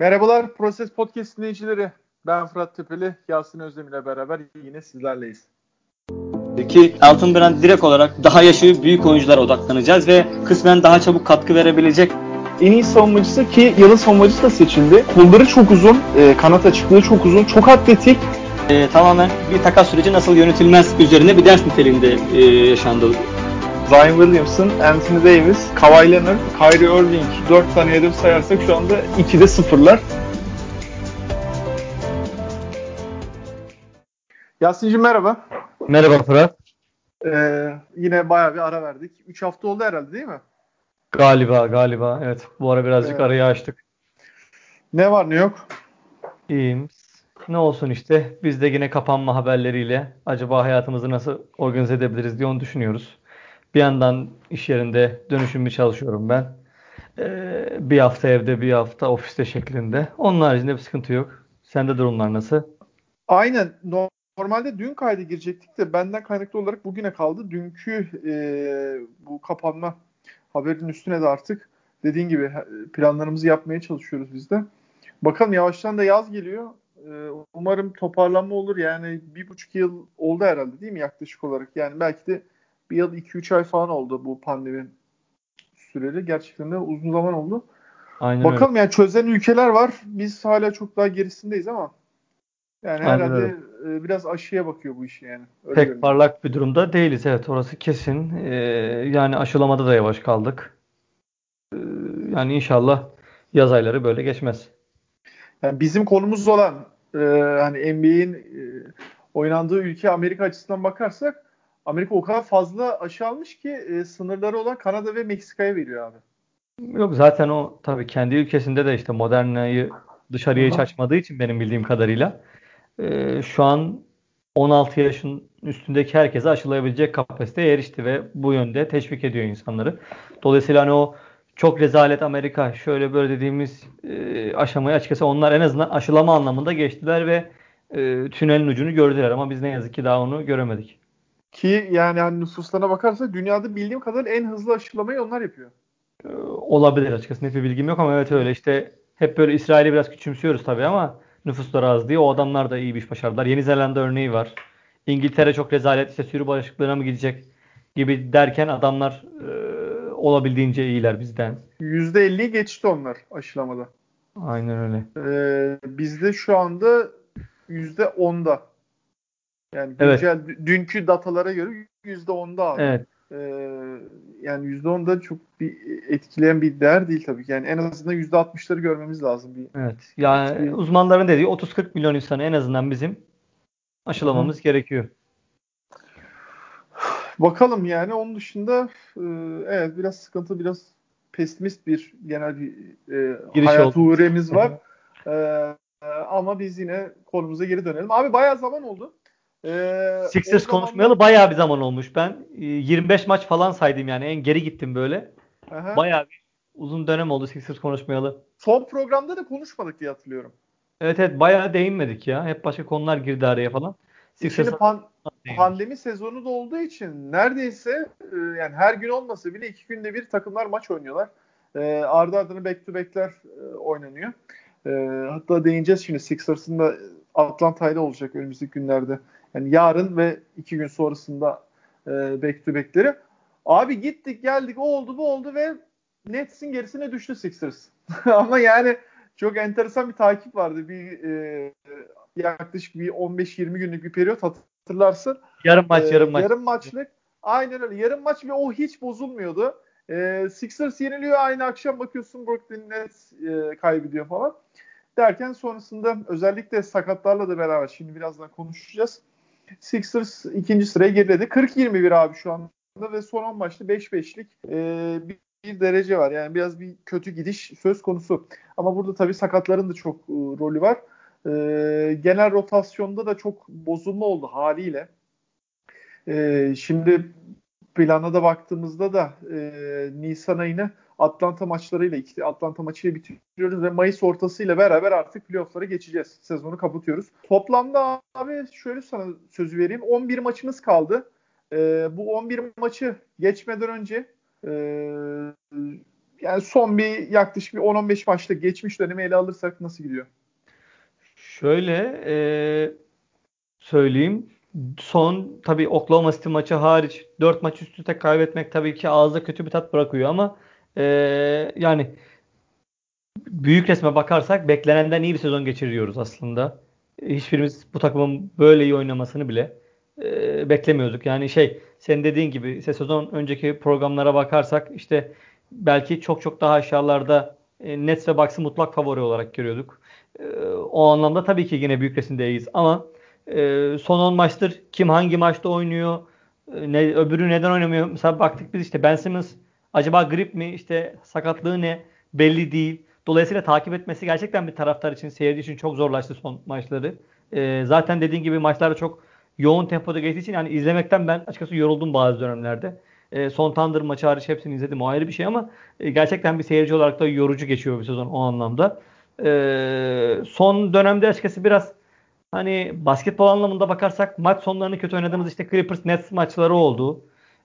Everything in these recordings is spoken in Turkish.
Merhabalar Proses Podcast dinleyicileri. Ben Fırat Tepeli, Yasin Özdemir ile beraber yine sizlerleyiz. Peki Altın Brand direkt olarak daha yaşı büyük oyunculara odaklanacağız ve kısmen daha çabuk katkı verebilecek En iyi savunmacısı ki yılın savunmacısı da seçildi. Kolları çok uzun, e, kanat açıklığı çok uzun, çok atletik. e, tamamen bir takas süreci nasıl yönetilmez üzerine bir ders niteliğinde e, yaşandı. Zion Williamson, Anthony Davis, Kawhi Leonard, Kyrie Irving 4 tane hedef sayarsak şu anda 2'de sıfırlar. Yasin'cim merhaba. Merhaba Fırat. Ee, yine bayağı bir ara verdik. 3 hafta oldu herhalde değil mi? Galiba galiba evet bu ara birazcık Evet. arayı açtık. Ne var ne yok? İyiyim. Ne olsun işte biz de yine kapanma haberleriyle acaba hayatımızı nasıl organize edebiliriz diye onu düşünüyoruz. Bir yandan iş yerinde dönüşümlü çalışıyorum ben. Ee, bir hafta evde bir hafta ofiste şeklinde. Onun haricinde bir sıkıntı yok. Sende durumlar nasıl? Aynen. Normalde dün kayda girecektik de benden kaynaklı olarak bugüne kaldı. Dünkü e, bu kapanma haberinin üstüne de artık dediğin gibi planlarımızı yapmaya çalışıyoruz biz de. Bakalım yavaştan da yaz geliyor. E, umarım toparlanma olur. Yani bir buçuk yıl oldu herhalde değil mi yaklaşık olarak? Yani belki de bir yıl iki üç ay falan oldu bu pandemi süreli. Gerçekten de uzun zaman oldu. Aynen öyle. Bakalım yani çözen ülkeler var. Biz hala çok daha gerisindeyiz ama yani Aynen herhalde öyle. e, biraz aşıya bakıyor bu iş yani. Öyle Pek görünüyor. parlak bir durumda değiliz. Evet orası kesin. Ee, yani aşılamada da yavaş kaldık. Ee, yani inşallah yaz ayları böyle geçmez. Yani bizim konumuz olan e, hani NBA'in e, oynandığı ülke Amerika açısından bakarsak Amerika o kadar fazla aşı almış ki e, sınırları olan Kanada ve Meksika'ya veriyor abi. Yok zaten o tabii kendi ülkesinde de işte Moderna'yı dışarıya hiç açmadığı için benim bildiğim kadarıyla e, şu an 16 yaşın üstündeki herkese aşılayabilecek kapasiteye erişti ve bu yönde teşvik ediyor insanları. Dolayısıyla hani o çok rezalet Amerika şöyle böyle dediğimiz e, aşamayı açıkçası onlar en azından aşılama anlamında geçtiler ve e, tünelin ucunu gördüler ama biz ne yazık ki daha onu göremedik. Ki yani hani nüfuslarına bakarsak dünyada bildiğim kadarıyla en hızlı aşılamayı onlar yapıyor. E, olabilir açıkçası net bir bilgim yok ama evet öyle işte hep böyle İsrail'i biraz küçümsüyoruz tabii ama nüfusları az diye o adamlar da iyi bir iş başardılar. Yeni Zelanda örneği var. İngiltere çok rezalet işte sürü bağışıklığına mı gidecek gibi derken adamlar e, olabildiğince iyiler bizden. %50'yi geçti onlar aşılamada. Aynen öyle. Ee, bizde şu anda %10'da. Yani Evet. güncel dünkü datalara göre %10'da abi. Evet. Ee, yani %10'da çok bir etkileyen bir değer değil tabii ki. Yani en azından %60'ları görmemiz lazım. Bir. Evet. Yani uzmanların dediği 30-40 milyon insanı en azından bizim aşılamamız gerekiyor. Bakalım yani onun dışında e, evet biraz sıkıntı biraz pesimist bir genel bir e, Giriş hayat uğremiz var. Ee, ama biz yine konumuza geri dönelim. Abi bayağı zaman oldu. Ee, Sixers o zamanlar- konuşmayalı bayağı bir zaman olmuş. Ben e, 25 maç falan saydım yani en geri gittim böyle. Aha. Bayağı bir uzun dönem oldu Sixers konuşmayalı. Son programda da konuşmadık diye hatırlıyorum. Evet evet bayağı değinmedik ya. Hep başka konular girdi araya falan. Sixers Şimdi pan- pandemi sezonu da olduğu için neredeyse e, yani her gün olmasa bile iki günde bir takımlar maç oynuyorlar. E, ardı ardına back to back'ler e, oynanıyor. E, hatta değineceğiz şimdi Sixers'ın da Atlanta'yla olacak önümüzdeki günlerde. Yani yarın ve iki gün sonrasında e, back to back'leri. Abi gittik geldik o oldu bu oldu ve Nets'in gerisine düştü Sixers. Ama yani çok enteresan bir takip vardı. Bir e, yaklaşık bir 15-20 günlük bir periyot hatırlarsın. Yarım maç Ee, yarım maç. Yarım maçlık. Aynen öyle. Yarım maç ve o hiç bozulmuyordu. Ee, Sixers yeniliyor. Aynı akşam bakıyorsun Brooklyn Nets e, kaybediyor falan. Derken sonrasında özellikle sakatlarla da beraber şimdi birazdan konuşacağız. Sixers ikinci sıraya geriledi. 40-21 abi şu anda ve son 10 maçta 5-5'lik e, bir, bir derece var. Yani biraz bir kötü gidiş söz konusu. Ama burada tabii sakatların da çok e, rolü var. E, genel rotasyonda da çok bozulma oldu haliyle. E, şimdi plana da baktığımızda da e, Nisan ayını Atlanta maçlarıyla iki Atlanta maçıyla bitiriyoruz ve Mayıs ortasıyla beraber artık playoff'lara geçeceğiz. Sezonu kapatıyoruz. Toplamda abi şöyle sana sözü vereyim. 11 maçımız kaldı. E, bu 11 maçı geçmeden önce e, yani son bir yaklaşık bir 10-15 maçta geçmiş dönemi ele alırsak nasıl gidiyor? Şöyle e, söyleyeyim. Son tabii Oklahoma City maçı hariç 4 maç üst üste kaybetmek tabii ki ağızda kötü bir tat bırakıyor ama e, yani büyük resme bakarsak beklenenden iyi bir sezon geçiriyoruz aslında. Hiçbirimiz bu takımın böyle iyi oynamasını bile e, beklemiyorduk. Yani şey senin dediğin gibi sezon önceki programlara bakarsak işte belki çok çok daha aşağılarda e, Nets ve Bucks'ı mutlak favori olarak görüyorduk. E, o anlamda tabii ki yine büyük resimdeyiz ama e, son 10 maçtır kim hangi maçta oynuyor e, ne, öbürü neden oynamıyor? Mesela baktık biz işte Ben Simmons acaba grip mi işte sakatlığı ne belli değil. Dolayısıyla takip etmesi gerçekten bir taraftar için, seyirci için çok zorlaştı son maçları. E, zaten dediğin gibi maçlarda çok yoğun tempoda geçtiği için yani izlemekten ben açıkçası yoruldum bazı dönemlerde. E, son Thunder maçı hariç hepsini izledim o ayrı bir şey ama e, gerçekten bir seyirci olarak da yorucu geçiyor bir sezon o anlamda. E, son dönemde açıkçası biraz hani basketbol anlamında bakarsak maç sonlarını kötü oynadığımız işte Clippers Nets maçları oldu.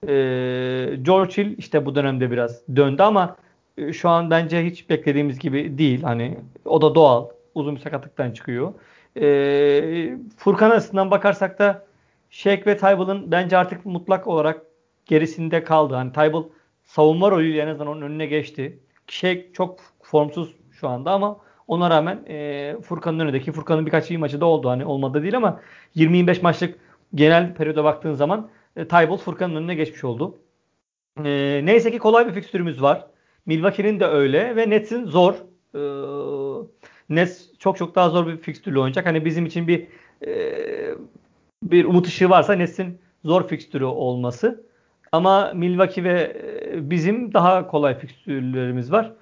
E, George Hill işte bu dönemde biraz döndü ama e, şu an bence hiç beklediğimiz gibi değil. Hani o da doğal. Uzun bir sakatlıktan çıkıyor. E, Furkan açısından bakarsak da Shaq ve Tybal'ın bence artık mutlak olarak gerisinde kaldı. Hani Tybal savunma rolüyle en azından onun önüne geçti. Shaq çok formsuz şu anda ama ona rağmen e, Furkan'ın önündeki Furkan'ın birkaç iyi maçı da oldu. Hani olmadı değil ama 20-25 maçlık genel periyoda baktığın zaman e, Tybal Furkan'ın önüne geçmiş oldu. E, neyse ki kolay bir fikstürümüz var. Milwaukee'nin de öyle ve Nets'in zor. Ee, Nets çok çok daha zor bir fikstürle oynayacak. Hani bizim için bir e, bir umut ışığı varsa Nets'in zor fikstürü olması. Ama Milwaukee ve e, bizim daha kolay fikstürlerimiz var.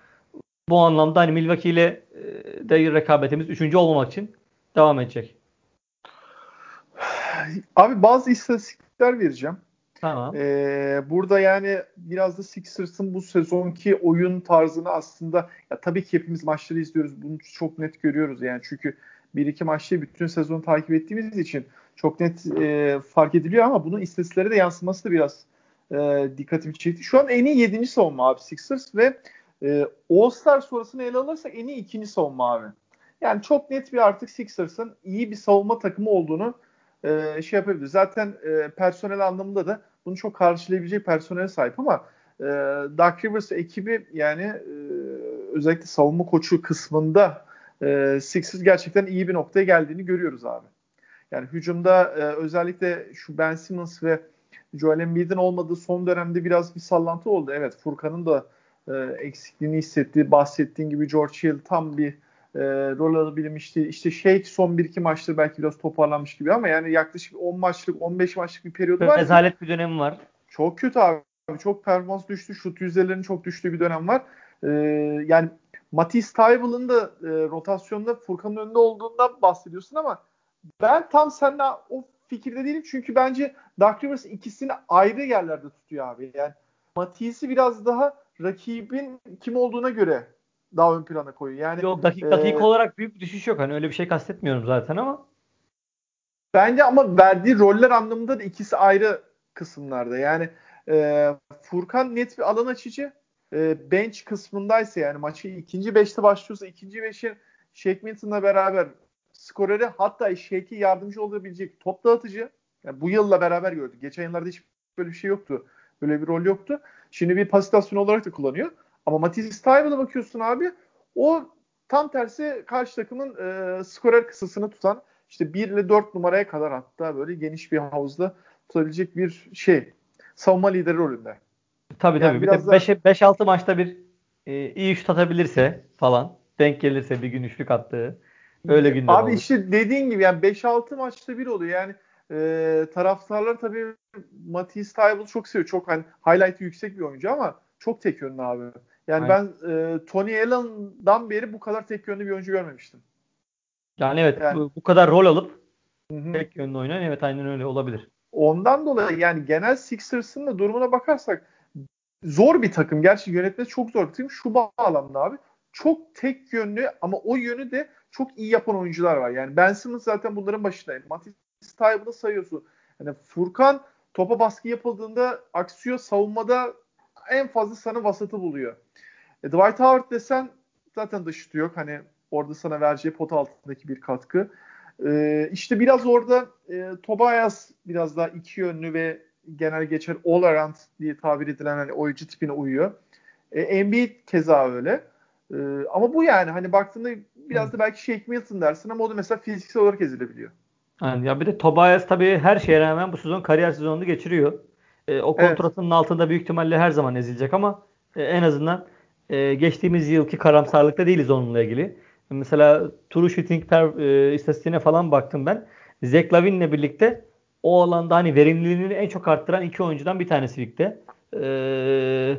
Bu anlamda hani Milwaukee ile e, de rekabetimiz üçüncü olmamak için devam edecek. Abi bazı istatistikler vereceğim. Tamam. Ee, burada yani biraz da Sixers'ın bu sezonki oyun tarzını aslında ya tabii ki hepimiz maçları izliyoruz. Bunu çok net görüyoruz yani çünkü bir iki maçta bütün sezonu takip ettiğimiz için çok net e, fark ediliyor ama bunun istatistiklere de yansıması da biraz e, dikkatimi çekti. Şu an en iyi 7. savunma abi Sixers ve e, All-Star sonrasını ele alırsak en iyi ikinci savunma abi. Yani çok net bir artık Sixers'ın iyi bir savunma takımı olduğunu e, şey yapabilir. Zaten e, personel anlamında da bunu çok karşılayabilecek personele sahip ama e, Dark Rivers ekibi yani e, özellikle savunma koçu kısmında e, Sixers gerçekten iyi bir noktaya geldiğini görüyoruz abi. Yani hücumda e, özellikle şu Ben Simmons ve Joel Embiid'in olmadığı son dönemde biraz bir sallantı oldu. Evet Furkan'ın da e, eksikliğini hissettiği, bahsettiğin gibi George Hill tam bir e, rol alabilmişti. İşte şey son bir iki maçtır belki biraz toparlanmış gibi ama yani yaklaşık 10 maçlık 15 maçlık bir periyodu var. Rezalet bir dönemi var. Çok kötü abi. Çok performans düştü. Şut yüzdelerinin çok düştüğü bir dönem var. Ee, yani Matisse Tybel'ın da e, rotasyonda Furkan'ın önünde olduğundan bahsediyorsun ama ben tam seninle o fikirde değilim. Çünkü bence Dark Rivers ikisini ayrı yerlerde tutuyor abi. Yani Matisse'i biraz daha rakibin kim olduğuna göre daha ön plana koyuyor. Yani Yok dakika, dakika e, olarak büyük bir düşüş yok. Hani öyle bir şey kastetmiyorum zaten ama. Bence ama verdiği roller anlamında da ikisi ayrı kısımlarda. Yani e, Furkan net bir alan açıcı. E, bench kısmındaysa yani maçı ikinci beşte başlıyorsa ikinci beşin Shake beraber skoreri hatta Shake'i yardımcı olabilecek top dağıtıcı. Yani bu yılla beraber gördük. Geçen yıllarda hiç böyle bir şey yoktu. Böyle bir rol yoktu. Şimdi bir pasitasyon olarak da kullanıyor. Ama Matisse Stuyves'a bakıyorsun abi o tam tersi karşı takımın e, skorer kısasını tutan işte 1 ile 4 numaraya kadar hatta böyle geniş bir havuzda tutabilecek bir şey. Savunma lideri rolünde. Tabii yani tabii. Biraz bir de 5-6 maçta bir e, iyi şut atabilirse falan denk gelirse bir gün üçlük attığı öyle günler Abi olur. işte dediğin gibi yani 5-6 maçta bir oluyor. Yani e, taraftarlar tabii Matisse Tybal çok seviyor. Çok hani highlight'ı yüksek bir oyuncu ama çok tek yönlü abi. Yani aynen. ben e, Tony Allen'dan beri bu kadar tek yönlü bir oyuncu görmemiştim. Yani evet yani, bu, bu kadar rol alıp hı-hı. tek yönlü oynayan evet aynen öyle olabilir. Ondan dolayı yani genel Sixers'ın da durumuna bakarsak zor bir takım. Gerçi yönetmesi çok zor bir takım. Şu bağlamda abi çok tek yönlü ama o yönü de çok iyi yapan oyuncular var. Yani Ben Simmons zaten bunların başındayım. Matisse Tybel'ı sayıyorsun. Yani Furkan topa baskı yapıldığında aksiyon savunmada en fazla sana vasatı buluyor. E, Dwight Howard desen zaten dışıtı yok. Hani orada sana vereceği pot altındaki bir katkı. E, işte biraz orada e, Tobias biraz daha iki yönlü ve genel geçer all around diye tabir edilen hani oyuncu tipine uyuyor. E, Embiid keza öyle. E, ama bu yani hani baktığında biraz da belki Shake Milton dersin ama o da mesela fiziksel olarak ezilebiliyor. Yani ya bir de Tobias tabii her şeye rağmen bu sezon kariyer sezonunu geçiriyor. E, o kontratının evet. altında büyük ihtimalle her zaman ezilecek ama e, en azından e, geçtiğimiz yılki karamsarlıkta değiliz onunla ilgili. Mesela true shooting per e, istatistiğine falan baktım ben. Zach Lavin'le birlikte o alanda hani verimliliğini en çok arttıran iki oyuncudan bir tanesi ligde. Ee,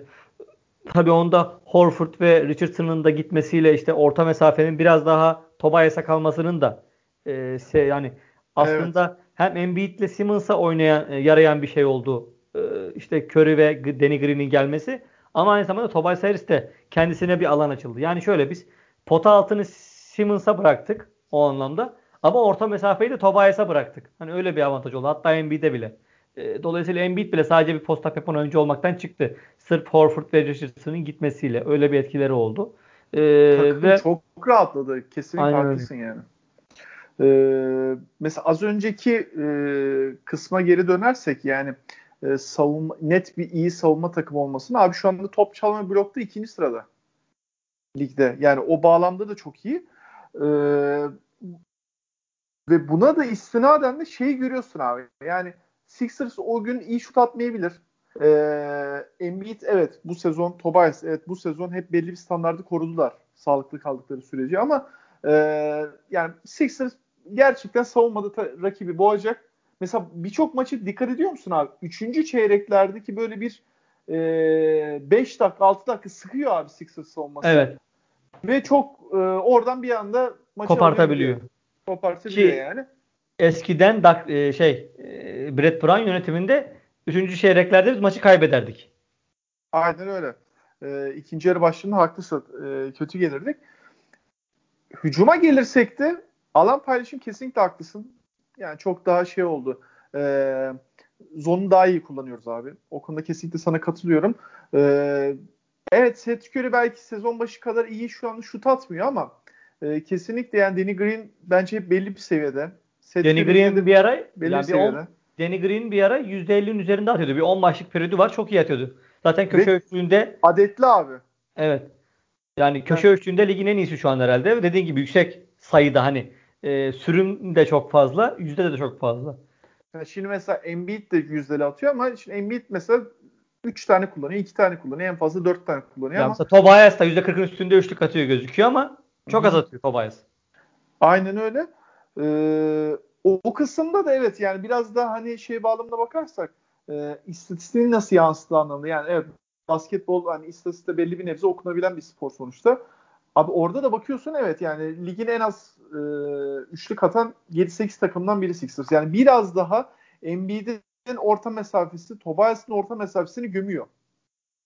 tabii onda Horford ve Richardson'ın da gitmesiyle işte orta mesafenin biraz daha Tobias'a kalmasının da e, şey yani aslında evet. hem Embiid ile Simmons'a oynayan e, yarayan bir şey oldu. E, işte Curry ve Danny Green'in gelmesi ama aynı zamanda Tobias Harris de kendisine bir alan açıldı. Yani şöyle biz pota altını Simmons'a bıraktık o anlamda. Ama orta mesafeyi de Tobias'a bıraktık. Hani öyle bir avantaj oldu. Hatta Embiid'e bile. E, dolayısıyla Embiid bile sadece bir posta yapan oyuncu olmaktan çıktı. Sırf Horford ve Richardson'ın gitmesiyle. Öyle bir etkileri oldu. E, ve çok rahatladı. Kesinlikle Aynen haklısın öyle. yani. Ee, mesela az önceki e, kısma geri dönersek yani e, savunma, net bir iyi savunma takımı olmasın. Abi şu anda top çalma blokta ikinci sırada ligde. Yani o bağlamda da çok iyi. Ee, ve buna da istinaden de şeyi görüyorsun abi. Yani Sixers o gün iyi şut atmayabilir. Ee, Embiid evet bu sezon Tobias evet bu sezon hep belli bir standardı korudular sağlıklı kaldıkları sürece ama e, yani Sixers gerçekten savunmada ta, rakibi boğacak. Mesela birçok maçı dikkat ediyor musun abi? Üçüncü çeyreklerdeki böyle bir 5 e, dakika 6 dakika sıkıyor abi Sixers savunması. Evet. Ve çok e, oradan bir anda maçı kopartabiliyor. Kopartabiliyor Ki, yani. Eskiden dak, e, şey e, Brett Brown yönetiminde 3. çeyreklerde biz maçı kaybederdik. Aynen öyle. E, ikinci yarı başlığında haklısın. E, kötü gelirdik. Hücuma gelirsek de alan paylaşım kesinlikle haklısın. Yani çok daha şey oldu. E, zonu daha iyi kullanıyoruz abi. O konuda kesinlikle sana katılıyorum. E, evet Seth Curry belki sezon başı kadar iyi şu an şut atmıyor ama e, kesinlikle yani Danny Green bence hep belli bir seviyede. Seth Danny Green bir ara belli yani bir seviyede. On, Danny Green bir ara %50'nin üzerinde atıyordu. Bir 10 maçlık periyodu var. Çok iyi atıyordu. Zaten köşe üçlüğünde adetli abi. Evet. Yani köşe evet. üçlüğünde ligin en iyisi şu an herhalde. Dediğin gibi yüksek sayıda hani e, sürüm de çok fazla, yüzde de çok fazla. Yani şimdi mesela Embiid de yüzdeli atıyor ama şimdi Embiid mesela 3 tane kullanıyor, 2 tane kullanıyor. En fazla 4 tane kullanıyor yani ama. Mesela Tobias da %40'ın üstünde üçlük atıyor gözüküyor ama çok az atıyor Tobias. Aynen öyle. Ee, o, o kısımda da evet yani biraz daha hani şey bağlamına bakarsak e, istatistiğini nasıl yansıttığı anlamında. Yani evet basketbol hani istatistikte belli bir nebze okunabilen bir spor sonuçta. Abi orada da bakıyorsun evet yani ligin en az e, üçlük atan 7-8 takımdan biri Sixers. Yani biraz daha Embiid'in orta mesafesi Tobias'ın orta mesafesini gömüyor.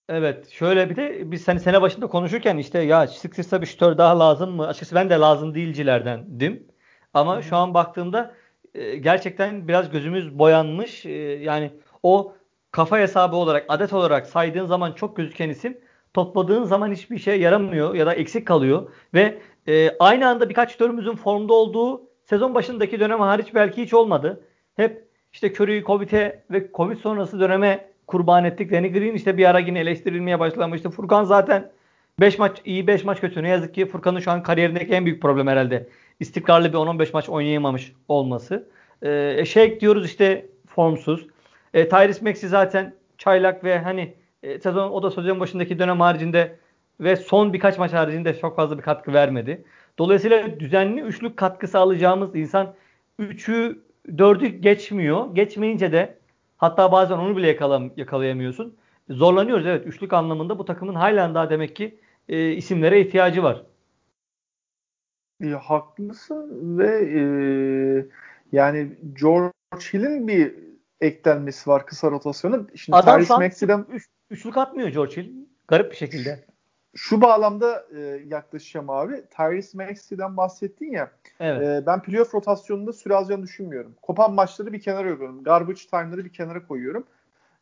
Evet. Şöyle bir de biz hani sene başında konuşurken işte ya Sixers'a bir şütör daha lazım mı? Açıkçası ben de lazım değilcilerdendim. Ama Hı-hı. şu an baktığımda e, gerçekten biraz gözümüz boyanmış. E, yani o kafa hesabı olarak, adet olarak saydığın zaman çok gözüken isim topladığın zaman hiçbir şey yaramıyor ya da eksik kalıyor ve e, aynı anda birkaç şütörümüzün formda olduğu sezon başındaki dönem hariç belki hiç olmadı. Hep işte Curry'i Covid'e ve Covid sonrası döneme kurban ettik. Danny Green işte bir ara yine eleştirilmeye başlamıştı. Furkan zaten 5 maç iyi 5 maç kötü. Ne yazık ki Furkan'ın şu an kariyerindeki en büyük problem herhalde. İstikrarlı bir 10-15 maç oynayamamış olması. Ee, şey diyoruz işte formsuz. E, Tyrese Maxey zaten çaylak ve hani e, sezon o da sezon başındaki dönem haricinde ve son birkaç maç haricinde çok fazla bir katkı vermedi. Dolayısıyla düzenli üçlük katkısı alacağımız insan 3'ü 4'ü geçmiyor. Geçmeyince de Hatta bazen onu bile yakalam yakalayamıyorsun. Zorlanıyoruz evet. Üçlük anlamında bu takımın halen daha demek ki e, isimlere ihtiyacı var. E, haklısın ve e, yani George Hill'in bir eklenmesi var kısa rotasyonu. Şimdi Adam Tyrese Maxey'den üç, üçlük atmıyor George Hill. Garip bir şekilde şu bağlamda e, yaklaşacağım abi. Tyrese Maxey'den bahsettin ya. Evet. E, ben playoff rotasyonunda süre alacağını düşünmüyorum. Kopan maçları bir kenara koyuyorum. Garbage time'ları bir kenara koyuyorum.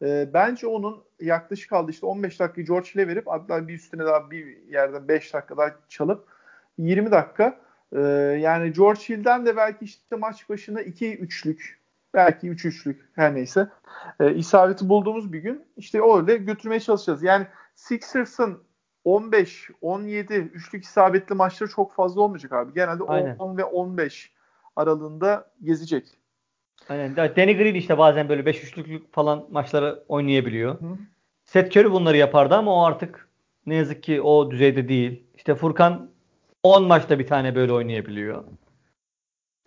e, bence onun yaklaşık kaldı işte 15 dakika George Hill'e verip hatta bir üstüne daha bir yerden 5 dakika daha çalıp 20 dakika e, yani George Hill'den de belki işte maç başına 2 üçlük belki 3 üçlük her neyse e, isabeti bulduğumuz bir gün işte öyle götürmeye çalışacağız. Yani Sixers'ın 15, 17 üçlük isabetli maçları çok fazla olmayacak abi. Genelde Aynen. 10 ve 15 aralığında gezecek. Aynen. Danny Green işte bazen böyle 5 üçlük falan maçları oynayabiliyor. Hı. Seth Curry bunları yapardı ama o artık ne yazık ki o düzeyde değil. İşte Furkan 10 maçta bir tane böyle oynayabiliyor.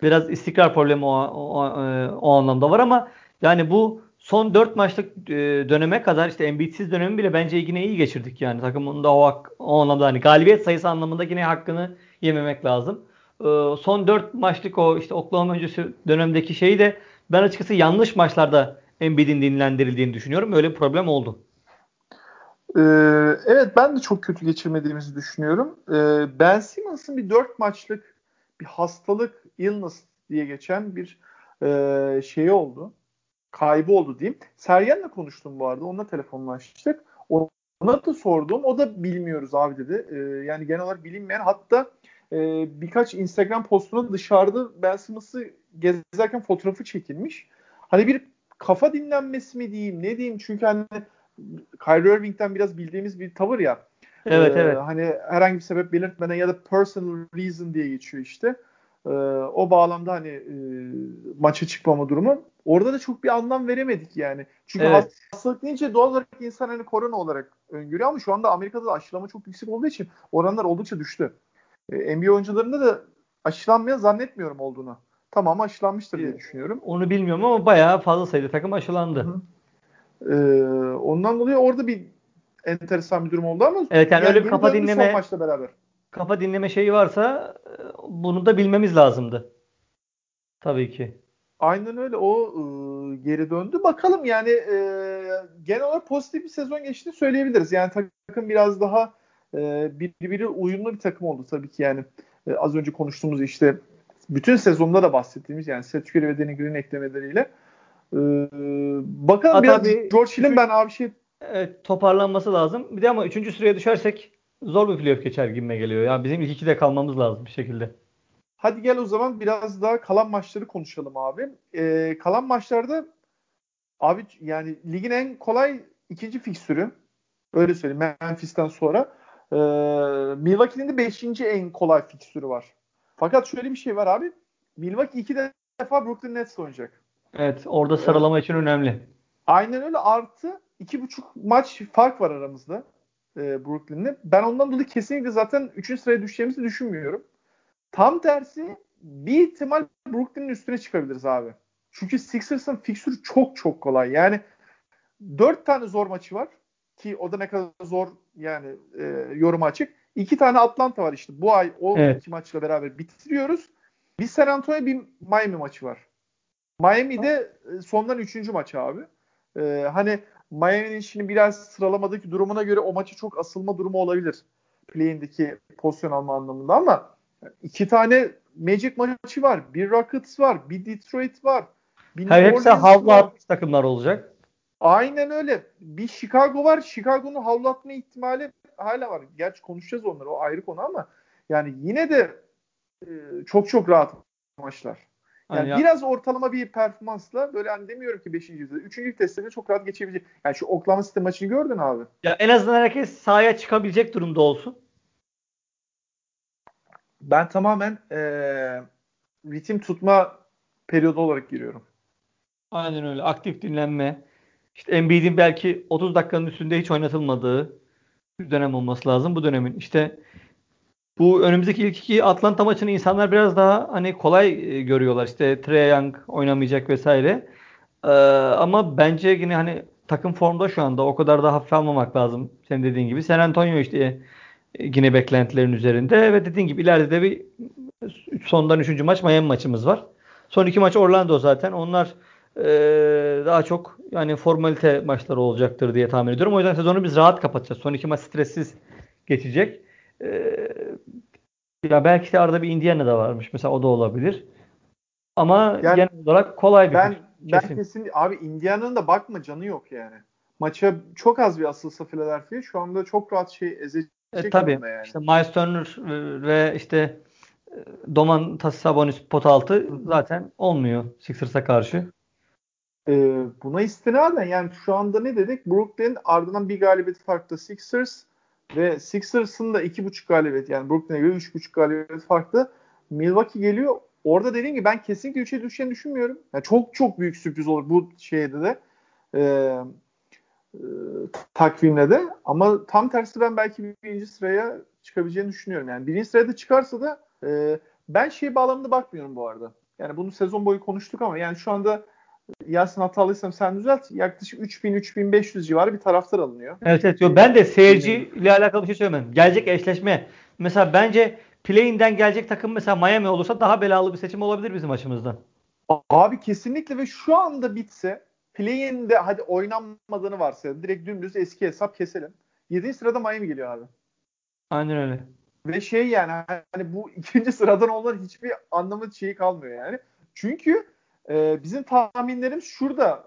Biraz istikrar problemi o, o, o anlamda var ama yani bu son 4 maçlık e, döneme kadar işte Embiid'siz dönemi bile bence yine iyi geçirdik yani. Takımın da o, o anlamda hani galibiyet sayısı anlamında yine hakkını yememek lazım. E, son 4 maçlık o işte Oklahoma öncesi dönemdeki şeyi de ben açıkçası yanlış maçlarda Embiid'in dinlendirildiğini düşünüyorum. Öyle bir problem oldu. Ee, evet ben de çok kötü geçirmediğimizi düşünüyorum. Ee, ben Simmons'ın bir 4 maçlık bir hastalık illness diye geçen bir e, şeyi oldu kaybı oldu diyeyim. Sergen'le konuştum bu arada. Onunla telefonlaştık. Ona da sordum. O da bilmiyoruz abi dedi. E, yani genel olarak bilinmeyen hatta e, birkaç Instagram postuna dışarıda Ben Simmons'ı gezerken fotoğrafı çekilmiş. Hani bir kafa dinlenmesi mi diyeyim ne diyeyim çünkü hani Kyrie Irving'den biraz bildiğimiz bir tavır ya. Evet ee, evet. Hani herhangi bir sebep belirtmeden ya da personal reason diye geçiyor işte. Ee, o bağlamda hani e, maça çıkmama durumu. Orada da çok bir anlam veremedik yani. Çünkü evet. hastalık deyince doğal olarak insan hani korona olarak öngörüyor ama şu anda Amerika'da da aşılama çok yüksek olduğu için oranlar oldukça düştü. Ee, NBA oyuncularında da aşılanmaya zannetmiyorum olduğunu. Tamam aşılanmıştır diye düşünüyorum. Onu bilmiyorum ama bayağı fazla sayıda takım aşılandı. Ee, ondan dolayı orada bir enteresan bir durum oldu ama evet yani, yani öyle bir kafa dinleme son maçla beraber kafa dinleme şeyi varsa e, bunu da bilmemiz lazımdı. Tabii ki. Aynen öyle. O e, geri döndü. Bakalım yani e, genel olarak pozitif bir sezon geçtiğini söyleyebiliriz. Yani takım biraz daha e, birbiri uyumlu bir takım oldu tabii ki yani. E, az önce konuştuğumuz işte bütün sezonda da bahsettiğimiz yani Curry ve Danny Green eklemeleriyle. E, bakalım Hatta biraz bir, George Hill'in ben abi şey Evet, toparlanması lazım. Bir de ama 3. sıraya düşersek zor bir playoff geçer gibime geliyor. Ya bizim ilk ikide kalmamız lazım bir şekilde. Hadi gel o zaman biraz daha kalan maçları konuşalım abi. Ee, kalan maçlarda abi yani ligin en kolay ikinci fikstürü. Öyle söyleyeyim Memphis'ten sonra. Ee, Milwaukee'nin de beşinci en kolay fikstürü var. Fakat şöyle bir şey var abi. Milwaukee iki defa Brooklyn Nets oynayacak. Evet orada sıralama evet. için önemli. Aynen öyle artı iki buçuk maç fark var aramızda e, Brooklyn'le. Ben ondan dolayı kesinlikle zaten 3. sıraya düşeceğimizi düşünmüyorum. Tam tersi bir ihtimal Brooklyn'in üstüne çıkabiliriz abi. Çünkü Sixers'ın fiksürü çok çok kolay. Yani dört tane zor maçı var ki o da ne kadar zor yani e, yorum açık. İki tane Atlanta var işte. Bu ay o evet. iki maçla beraber bitiriyoruz. Bir San Antonio bir Miami maçı var. Miami'de e, sondan üçüncü maç abi. Ee, hani Miami'nin şimdi biraz sıralamadaki durumuna göre o maçı çok asılma durumu olabilir. Play'indeki pozisyon alma anlamında ama iki tane Magic maçı var. Bir Rockets var. Bir Detroit var. Bir Her hepsi havlu atmış takımlar olacak. Aynen öyle. Bir Chicago var. Chicago'nun havlu atma ihtimali hala var. Gerçi konuşacağız onları. O ayrı konu ama yani yine de e, çok çok rahat maçlar. Yani ya. biraz ortalama bir performansla böyle hani demiyorum ki 5. yüzyılda 3. testlerinde çok rahat geçebilecek. Yani şu Oklahoma City maçını gördün abi. Ya en azından herkes sahaya çıkabilecek durumda olsun. Ben tamamen e, ritim tutma periyodu olarak giriyorum. Aynen öyle. Aktif dinlenme. İşte Embiid'in belki 30 dakikanın üstünde hiç oynatılmadığı bir dönem olması lazım. Bu dönemin işte bu önümüzdeki ilk iki Atlanta maçını insanlar biraz daha hani kolay e, görüyorlar. İşte Trey Young oynamayacak vesaire. Ee, ama bence yine hani takım formda şu anda o kadar da hafif almamak lazım. Senin dediğin gibi. San Antonio işte e, yine beklentilerin üzerinde ve dediğin gibi ileride de bir sondan üçüncü maç Miami maçımız var. Son iki maç Orlando zaten. Onlar e, daha çok yani formalite maçları olacaktır diye tahmin ediyorum. O yüzden sezonu biz rahat kapatacağız. Son iki maç stressiz geçecek. Ee, ya belki de arada bir Indiana da varmış. Mesela o da olabilir. Ama yani genel olarak kolay bir ben, ben kesin. kesin abi Indiana'nın da bakma canı yok yani. Maça çok az bir asılsa Philadelphia şu anda çok rahat şey ezecek e, tabii. yani. İşte Miles Turner ve işte e, Doman Sabonis pot altı zaten olmuyor Sixers'a karşı. Ee, buna istinaden yani şu anda ne dedik? Brooklyn ardından bir galibiyet farklı Sixers ve Sixers'ın da iki buçuk galibiyet yani Brooklyn'e göre üç buçuk galibiyet farklı. Milwaukee geliyor. Orada dediğim gibi ben kesinlikle 3'e düşeceğini düşünmüyorum. Yani çok çok büyük sürpriz olur bu şeyde de. E, e, takvimle de. Ama tam tersi ben belki birinci sıraya çıkabileceğini düşünüyorum. Yani birinci sırada çıkarsa da e, ben şey bağlamında bakmıyorum bu arada. Yani bunu sezon boyu konuştuk ama yani şu anda Yasin hatalıysam sen düzelt. Yaklaşık 3000-3500 civarı bir taraftar alınıyor. Evet evet. Yo, ben de seyirci ile alakalı bir şey söylemem. Gelecek eşleşme. Mesela bence play'inden gelecek takım mesela Miami olursa daha belalı bir seçim olabilir bizim açımızdan. Abi kesinlikle ve şu anda bitse play'inde hadi oynanmadığını varsa direkt dümdüz eski hesap keselim. 7. sırada Miami geliyor abi. Aynen öyle. Ve şey yani hani bu ikinci sıradan olan hiçbir anlamı şeyi kalmıyor yani. Çünkü e, bizim tahminlerimiz şurada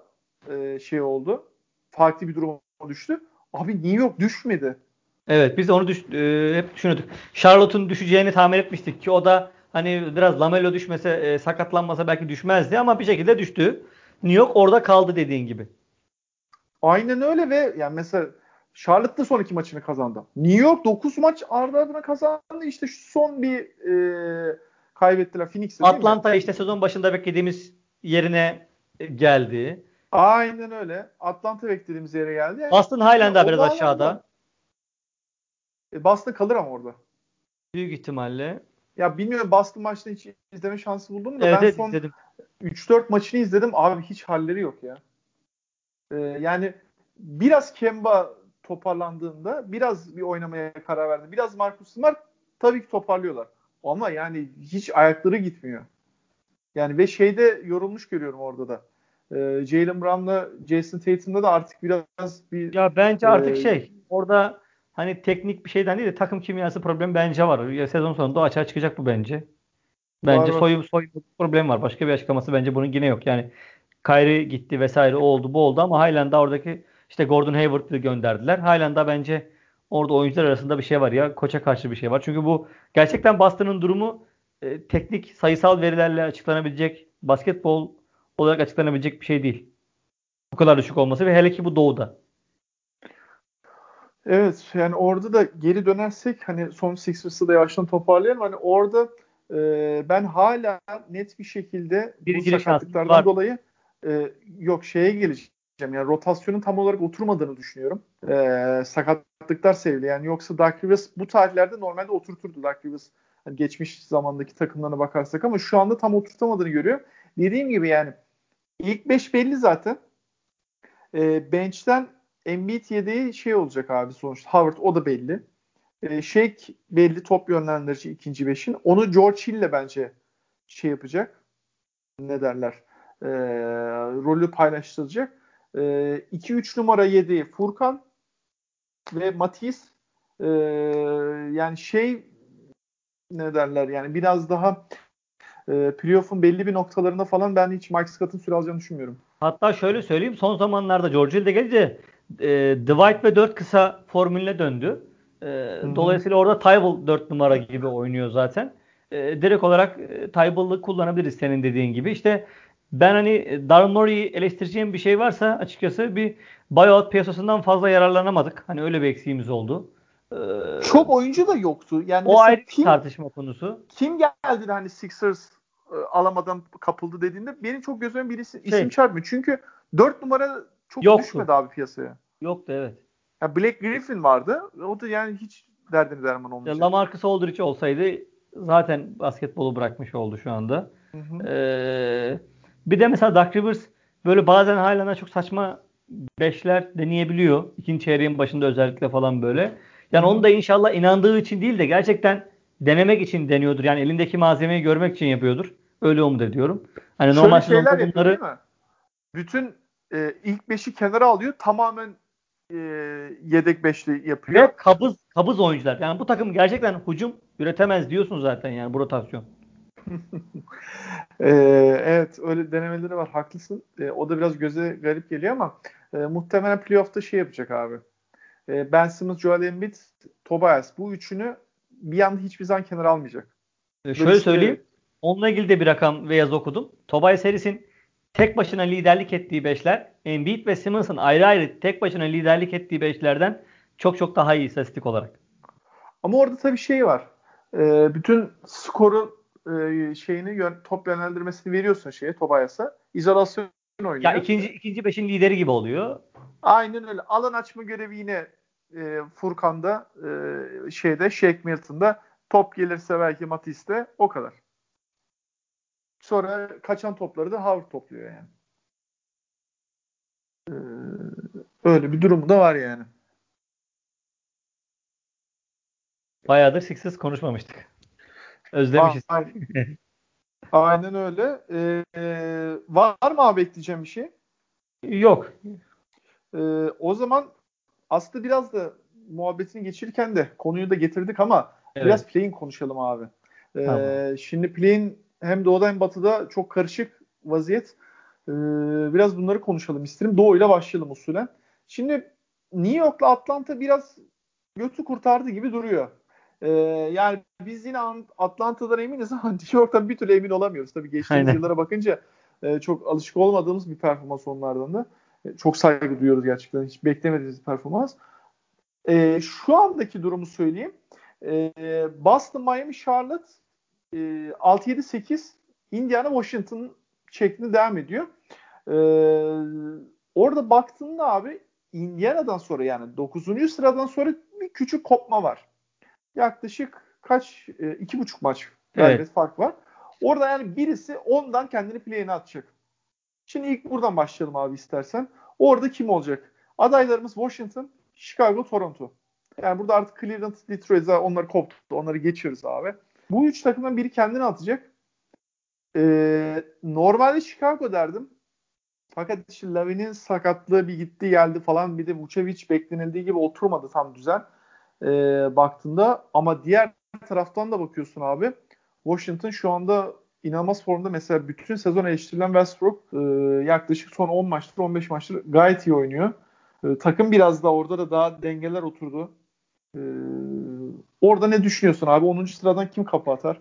e, şey oldu. Farklı bir duruma düştü. Abi New York düşmedi. Evet biz onu düş, e, hep düşünüyorduk. Charlotte'un düşeceğini tahmin etmiştik ki o da hani biraz Lamelo düşmese e, sakatlanmasa belki düşmezdi ama bir şekilde düştü. New York orada kaldı dediğin gibi. Aynen öyle ve yani mesela Charlotte da son iki maçını kazandı. New York 9 maç ardı ardına kazandı. İşte şu son bir e, kaybettiler Phoenix'te. Atlanta işte sezon başında beklediğimiz yerine geldi. Aynen öyle. Atlanta beklediğimiz yere geldi. Yani, Boston halen daha biraz aşağıda. E, Boston kalır ama orada. Büyük ihtimalle. Ya bilmiyorum Boston maçını hiç izleme şansı buldun mu da evet, ben evet, son izledim. 3-4 maçını izledim. Abi hiç halleri yok ya. Ee, yani biraz Kemba toparlandığında biraz bir oynamaya karar verdi. Biraz Marcus Smart tabii ki toparlıyorlar. Ama yani hiç ayakları gitmiyor. Yani ve şeyde yorulmuş görüyorum orada da. Ee, Jalen Brown'la Jason Tatum'da da artık biraz bir Ya bence artık e, şey orada hani teknik bir şeyden değil de takım kimyası problemi bence var. Ya sezon sonunda açığa çıkacak bu bence. Bence soyum soyum problem var. Başka bir açıklaması bence bunun yine yok. Yani Kyrie gitti vesaire oldu bu oldu ama halen daha oradaki işte Gordon Hayward'ı gönderdiler. Halen daha bence orada oyuncular arasında bir şey var ya koça karşı bir şey var. Çünkü bu gerçekten Boston'ın durumu e, teknik sayısal verilerle açıklanabilecek basketbol olarak açıklanabilecek bir şey değil. Bu kadar düşük olması ve hele ki bu doğuda. Evet yani orada da geri dönersek hani son Sixers'ı da yavaştan toparlayalım. Hani orada e, ben hala net bir şekilde bir bu sakatlıklardan dolayı e, yok şeye geleceğim. Yani rotasyonun tam olarak oturmadığını düşünüyorum. E, sakatlıklar sevdi. Yani yoksa Dark Rivers bu tarihlerde normalde oturturdu Dark Rivers. Hani geçmiş zamandaki takımlarına bakarsak ama şu anda tam oturtamadığını görüyor. Dediğim gibi yani ilk 5 belli zaten. E, bench'ten Embiid yedeği şey olacak abi sonuçta. Howard o da belli. E, Shake belli top yönlendirici ikinci beşin. Onu George Hill'le bence şey yapacak. Ne derler? E, rolü paylaştıracak. 2-3 e, numara 7 Furkan ve Matisse e, yani şey ne derler yani biraz daha e, playoff'un belli bir noktalarında falan ben hiç Mike Scott'ın süre alacağını düşünmüyorum. Hatta şöyle söyleyeyim son zamanlarda George Hill de gelince e, Dwight ve 4 kısa formülüne döndü. E, dolayısıyla orada Tybal 4 numara gibi oynuyor zaten. E, direkt olarak e, Tybal'ı kullanabiliriz senin dediğin gibi. İşte ben hani e, Daryl Morey'i eleştireceğim bir şey varsa açıkçası bir buyout piyasasından fazla yararlanamadık. Hani öyle bir eksiğimiz oldu. Ee, Çok oyuncu da yoktu. Yani o ayrı kim, tartışma konusu. Kim geldi de hani Sixers e, alamadan kapıldı dediğinde benim çok gözüme bir isim, şey, isim çarpmıyor. Çünkü 4 numara çok yoktu. düşmedi abi piyasaya. Yoktu evet. Ya Black Griffin vardı. O da yani hiç derdini derman olmayacak. Lamarcus Aldridge olsaydı zaten basketbolu bırakmış oldu şu anda. Hı hı. Ee, bir de mesela Doug Rivers böyle bazen hala çok saçma beşler deneyebiliyor. İkinci çeyreğin başında özellikle falan böyle. Yani onu da inşallah inandığı için değil de gerçekten denemek için deniyordur. Yani elindeki malzemeyi görmek için yapıyordur. Öyle umut ediyorum. Hani Şöyle normal şeyler bunları... değil mi? Bütün e, ilk beşi kenara alıyor. Tamamen e, yedek beşli yapıyor. Ve kabız kabız oyuncular. Yani bu takım gerçekten hücum üretemez diyorsun zaten yani bu rotasyon. ee, evet öyle denemeleri var haklısın. Ee, o da biraz göze garip geliyor ama e, muhtemelen playoff'ta şey yapacak abi. E, ben Simmons, Joel Embiid, Tobias bu üçünü bir anda hiçbir zaman kenara almayacak. Ee, şöyle Böyle söyleyeyim. Şey... Onunla ilgili de bir rakam ve yazı okudum. Tobias Harris'in tek başına liderlik ettiği beşler Embiid ve Simmons'ın ayrı ayrı tek başına liderlik ettiği beşlerden çok çok daha iyi istatistik olarak. Ama orada tabii şey var. E, bütün skoru e, şeyini yön, top yönlendirmesini veriyorsun şeye Tobias'a. İzolasyon oynuyor. Ya ikinci ikinci beşin lideri gibi oluyor. Aynen öyle. Alan açma görevi yine e, Furkan'da e, şeyde Shake Milton'da top gelirse belki Matis'te o kadar. Sonra kaçan topları da Howard topluyor yani. Ee, öyle bir durumu da var yani. Bayağıdır Sixers konuşmamıştık. Özlemişiz. Aynen, öyle. Ee, var mı abi ekleyeceğim bir şey? Yok. Ee, o zaman aslında biraz da muhabbetini geçirirken de konuyu da getirdik ama evet. biraz play'in konuşalım abi. Ee, tamam. Şimdi play'in hem doğuda hem batıda çok karışık vaziyet. Ee, biraz bunları konuşalım isterim. Doğuyla başlayalım usulen. Şimdi New York'la Atlanta biraz götü kurtardı gibi duruyor. Ee, yani biz yine Atlanta'dan eminiz ama New York'tan bir türlü emin olamıyoruz. Tabii geçtiğimiz Aynen. yıllara bakınca e, çok alışık olmadığımız bir performans onlardan da. Çok saygı duyuyoruz gerçekten. Hiç beklemediğimiz performans. E, şu andaki durumu söyleyeyim. E, Boston, Miami, Charlotte e, 6-7-8 Indiana, Washington şeklinde devam ediyor. E, orada baktığında abi Indiana'dan sonra yani 9. sıradan sonra bir küçük kopma var. Yaklaşık kaç? E, iki buçuk maç evet. fark var. Orada yani birisi ondan kendini play'ine atacak. Şimdi ilk buradan başlayalım abi istersen. Orada kim olacak? Adaylarımız Washington, Chicago, Toronto. Yani burada artık Cleveland, Detroit onları koptu. Onları geçiyoruz abi. Bu üç takımdan biri kendini atacak. Ee, normalde Chicago derdim. Fakat işte Lavin'in sakatlığı bir gitti geldi falan. Bir de Vucevic beklenildiği gibi oturmadı tam düzen. Ee, baktığında ama diğer taraftan da bakıyorsun abi. Washington şu anda inanılmaz formda. Mesela bütün sezon eleştirilen Westbrook e, yaklaşık son 10 maçtır 15 maçtır gayet iyi oynuyor. E, takım biraz da orada da daha dengeler oturdu. E, orada ne düşünüyorsun abi? 10. sıradan kim kapı atar?